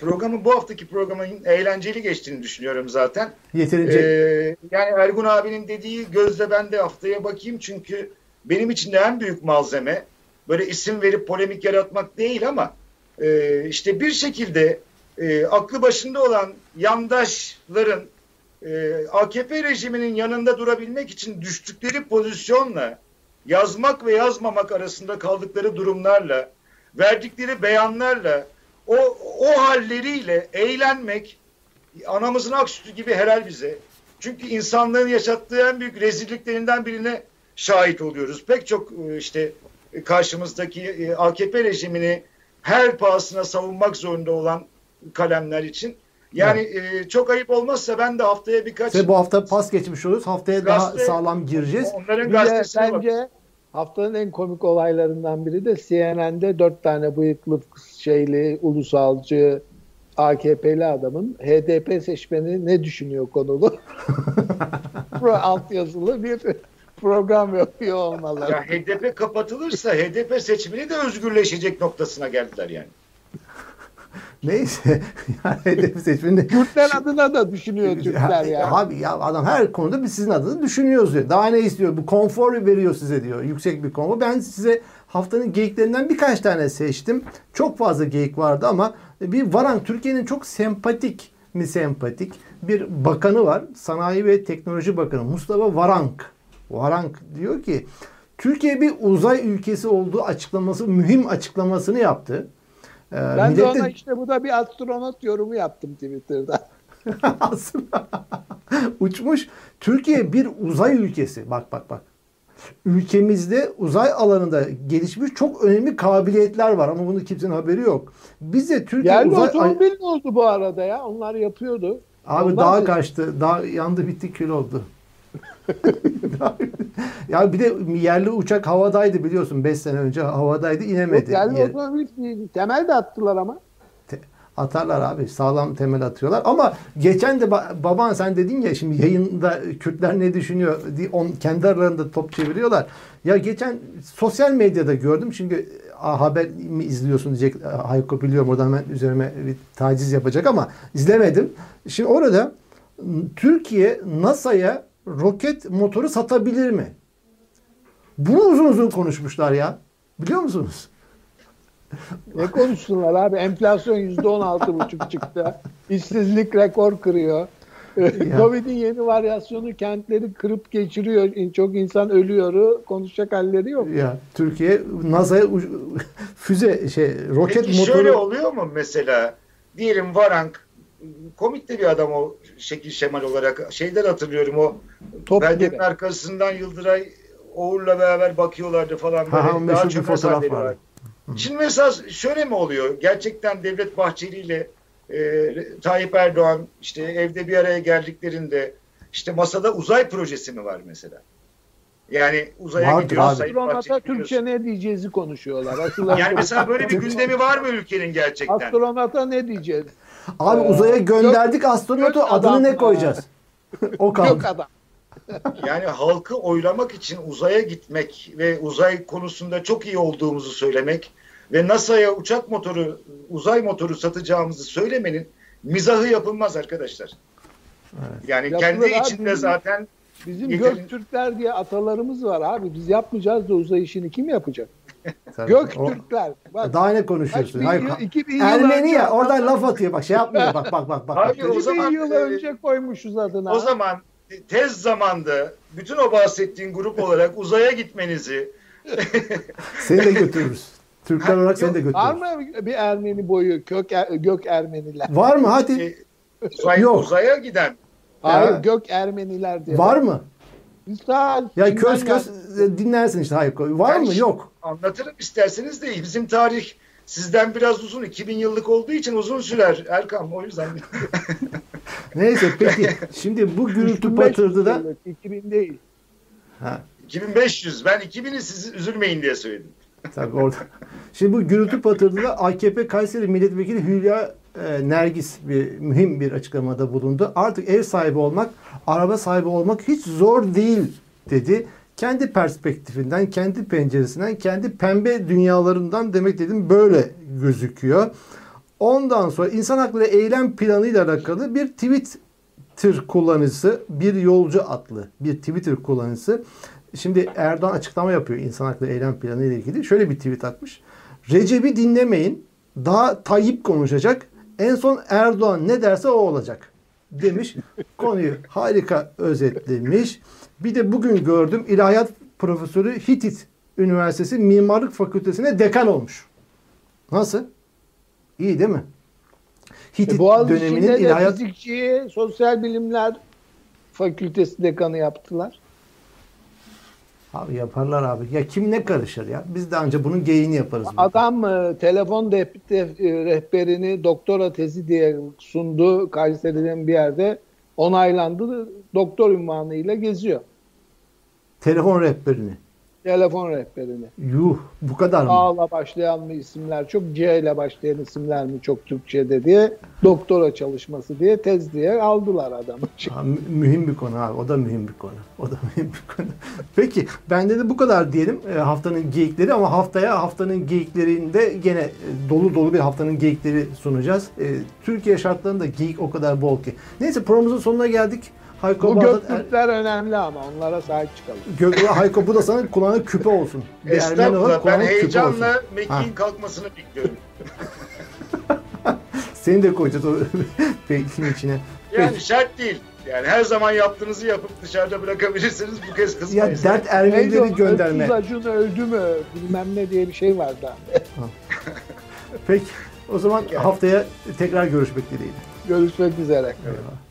programı bu haftaki programın eğlenceli geçtiğini düşünüyorum zaten. Yeterince Ee, yani Ergun abinin dediği gözle ben de haftaya bakayım çünkü benim için de en büyük malzeme böyle isim verip polemik yaratmak değil ama e, işte bir şekilde e, aklı başında olan yandaşların e, AKP rejiminin yanında durabilmek için düştükleri pozisyonla yazmak ve yazmamak arasında kaldıkları durumlarla verdikleri beyanlarla o, o halleriyle eğlenmek anamızın ak sütü gibi helal bize. Çünkü insanlığın yaşattığı en büyük rezilliklerinden birine şahit oluyoruz. Pek çok e, işte karşımızdaki e, AKP rejimini her pahasına savunmak zorunda olan kalemler için. Yani e, çok ayıp olmazsa ben de haftaya birkaç Ve bu hafta pas geçmiş oluyoruz. Haftaya daha Gazete- sağlam gireceğiz. onların gazetesine bak. bence haftanın en komik olaylarından biri de CNN'de dört tane bıyıklı şeyli ulusalcı AKP'li adamın HDP seçmeni ne düşünüyor konulu [LAUGHS] alt yazılı bir program yapıyor olmaları. Ya HDP kapatılırsa HDP seçmeni de özgürleşecek noktasına geldiler yani. [LAUGHS] Neyse. yani hedef seçmeni. Kürtler adına da düşünüyor Türkler Ya, ya. Abi ya adam her konuda biz sizin adınızı düşünüyoruz diyor. Daha ne istiyor? Bu konfor veriyor size diyor. Yüksek bir konfor. Ben size haftanın geyiklerinden birkaç tane seçtim. Çok fazla geyik vardı ama bir Varank Türkiye'nin çok sempatik mi sempatik bir bakanı var. Sanayi ve Teknoloji Bakanı Mustafa Varank. Varank diyor ki Türkiye bir uzay ülkesi olduğu açıklaması, mühim açıklamasını yaptı. Ee, Ben de millet de- ona işte bu da bir astronot yorumu yaptım Twitter'da. [LAUGHS] Aslında uçmuş. Türkiye bir uzay ülkesi. Bak bak bak. Ülkemizde uzay alanında gelişmiş çok önemli kabiliyetler var ama bunun kimsenin haberi yok. Bize Türkiye Yerli uzay otomobil ne oldu bu arada ya? Onlar yapıyordu. Abi Ondan daha dedim. kaçtı. Daha yandı bitti kül oldu. [LAUGHS] Ya bir de yerli uçak havadaydı biliyorsun 5 sene önce havadaydı inemedi. Yerli Yer- otomobil temel de attılar ama. Te- atarlar abi sağlam temel atıyorlar ama geçen de ba- baban sen dedin ya şimdi yayında Kürtler ne düşünüyor diye on, kendi aralarında top çeviriyorlar. Ya geçen sosyal medyada gördüm çünkü a, haber mi izliyorsun diyecek Hayko biliyorum oradan hemen üzerime bir taciz yapacak ama izlemedim. Şimdi orada m, Türkiye NASA'ya roket motoru satabilir mi? Bunu uzun uzun konuşmuşlar ya. Biliyor musunuz? Ne konuşsunlar abi? Enflasyon yüzde on altı buçuk çıktı. İşsizlik rekor kırıyor. Covid'in yeni varyasyonu kentleri kırıp geçiriyor. Çok insan ölüyor. Konuşacak halleri yok. Ya Türkiye NASA'ya [LAUGHS] füze şey roket Peki motoru şöyle oluyor mu mesela? Diyelim Varank komik de bir adam o şekil şemal olarak. Şeyden hatırlıyorum o Top belgenin gibi. arkasından Yıldıray Oğur'la beraber bakıyorlardı falan. Ha, ha, Daha bir çok fotoğraf var. var. Şimdi mesela şöyle mi oluyor? Gerçekten Devlet Bahçeli ile e, Tayyip Erdoğan işte evde bir araya geldiklerinde işte masada uzay projesi mi var mesela? Yani uzaya Vardır gidiyor abi. Sayın Astronota Bahçeli Türkçe ne diyeceğizi konuşuyorlar. [LAUGHS] Yani mesela böyle bir gündemi var mı ülkenin gerçekten? Astronota ne diyeceğiz? Abi Ee, uzaya gönderdik astronotu gök adını adam ne ya. koyacağız? [LAUGHS] o kaldı. Yok adam. Yani halkı oylamak için uzaya gitmek ve uzay konusunda çok iyi olduğumuzu söylemek ve NASA'ya uçak motoru, uzay motoru satacağımızı söylemenin mizahı yapılmaz arkadaşlar. Yani Yapılır kendi abi, içinde bizim- zaten Bizim Yeterin- Göktürkler diye atalarımız var abi. Biz yapmayacağız da uzay işini kim yapacak? Göktürkler. Bak, Daha ne konuşuyorsun? Hayır, yıl, 2000 yıl Ermeni önce ya oradan laf atıyor bak şey yapmıyor bak bak bak bak. Hayır, o zaman- 2000 yıl e, önce koymuşuz adına. o zaman tez zamanda bütün o bahsettiğin grup olarak uzaya gitmenizi [LAUGHS] Seni de götürürüz. Türkler olarak seni de Var götürürüz. mı bir Ermeni boyu kök er- gök Ermeniler? Var mı? Hadi. e, uzay, Yok. uzaya giden Hayır Ya. gök Ermeniler diye. Var mı? Misal. Ya köz köz e, dinlersin işte Hayko. Var Ben mı? Yok. anlatırım isterseniz de bizim tarih sizden biraz uzun 2000 yıllık olduğu için uzun sürer Erkan o yüzden [LAUGHS] Neyse peki. Şimdi bu gürültü 3500 patırdıda yıllık, 2000 değil. ha, 2500 ben 2000'i siz üzülmeyin diye söyledim. Tabii orada. Şimdi bu gürültü patırdığında AKP Kayseri Milletvekili Hülya e, Nergis bir mühim bir açıklamada bulundu. Artık ev sahibi olmak, araba sahibi olmak hiç zor değil dedi. Kendi perspektifinden, kendi penceresinden, kendi pembe dünyalarından demek dedim böyle gözüküyor. Ondan sonra insan hakları eylem planıyla alakalı bir Twitter kullanıcısı, bir yolcu adlı bir Twitter kullanıcısı. Şimdi Erdoğan açıklama yapıyor insan hakları eylem planı ile ilgili. Şöyle bir tweet atmış. Recep'i dinlemeyin. Daha Tayyip konuşacak. En son Erdoğan ne derse o olacak demiş. [LAUGHS] Konuyu harika özetlemiş. Bir de bugün gördüm İlahiyat Profesörü Hitit Üniversitesi Mimarlık Fakültesine dekan olmuş. Nasıl? İyi değil mi? Hitit E, döneminin ilahiyat fizikçiyi Sosyal Bilimler Fakültesi dekanı yaptılar. Abi yaparlar abi. Ya kim ne karışır ya? Biz de anca bunun geyini yaparız. Adam e, telefon de, de- rehberini doktora tezi diye sundu Kayseri'den bir yerde onaylandı doktor ünvanıyla geziyor. Telefon rehberini. Telefon rehberini. Yuh bu kadar mı? A'la başlayan mı isimler çok, C ile başlayan isimler mi çok Türkçe'de diye doktora çalışması diye tez diye aldılar adamı. [LAUGHS] Ha, mü- mühim bir konu abi. O da mühim bir konu. O da [LAUGHS] mühim bir konu. Peki bende de bu kadar diyelim e, haftanın geyikleri ama haftaya haftanın geyiklerinde gene e, dolu dolu bir haftanın geyikleri sunacağız. E, Türkiye şartlarında geyik o kadar bol ki. Neyse programımızın sonuna geldik. Hayko Bu Bağdat- Göktürkler önemli ama onlara sahip çıkalım. Gök- Hayko bu da sana kulağına küpe olsun. Bir Ermeni olarak ben kulağına küpe olsun. heyecanla. Mekke'nin kalkmasını bekliyorum. [LAUGHS] Seni de koyacağız o [LAUGHS] peykin içine. Yani şart değil. Yani her zaman yaptığınızı yapıp dışarıda bırakabilirsiniz. Bu kez Ya kızmayız. dert Neydi Ermenileri gönderme. Öksüz Acun öldü mü bilmem ne diye bir şey vardı. Peki o zaman haftaya tekrar görüşmek dileğiyle. Görüşmek üzere. Eyvallah.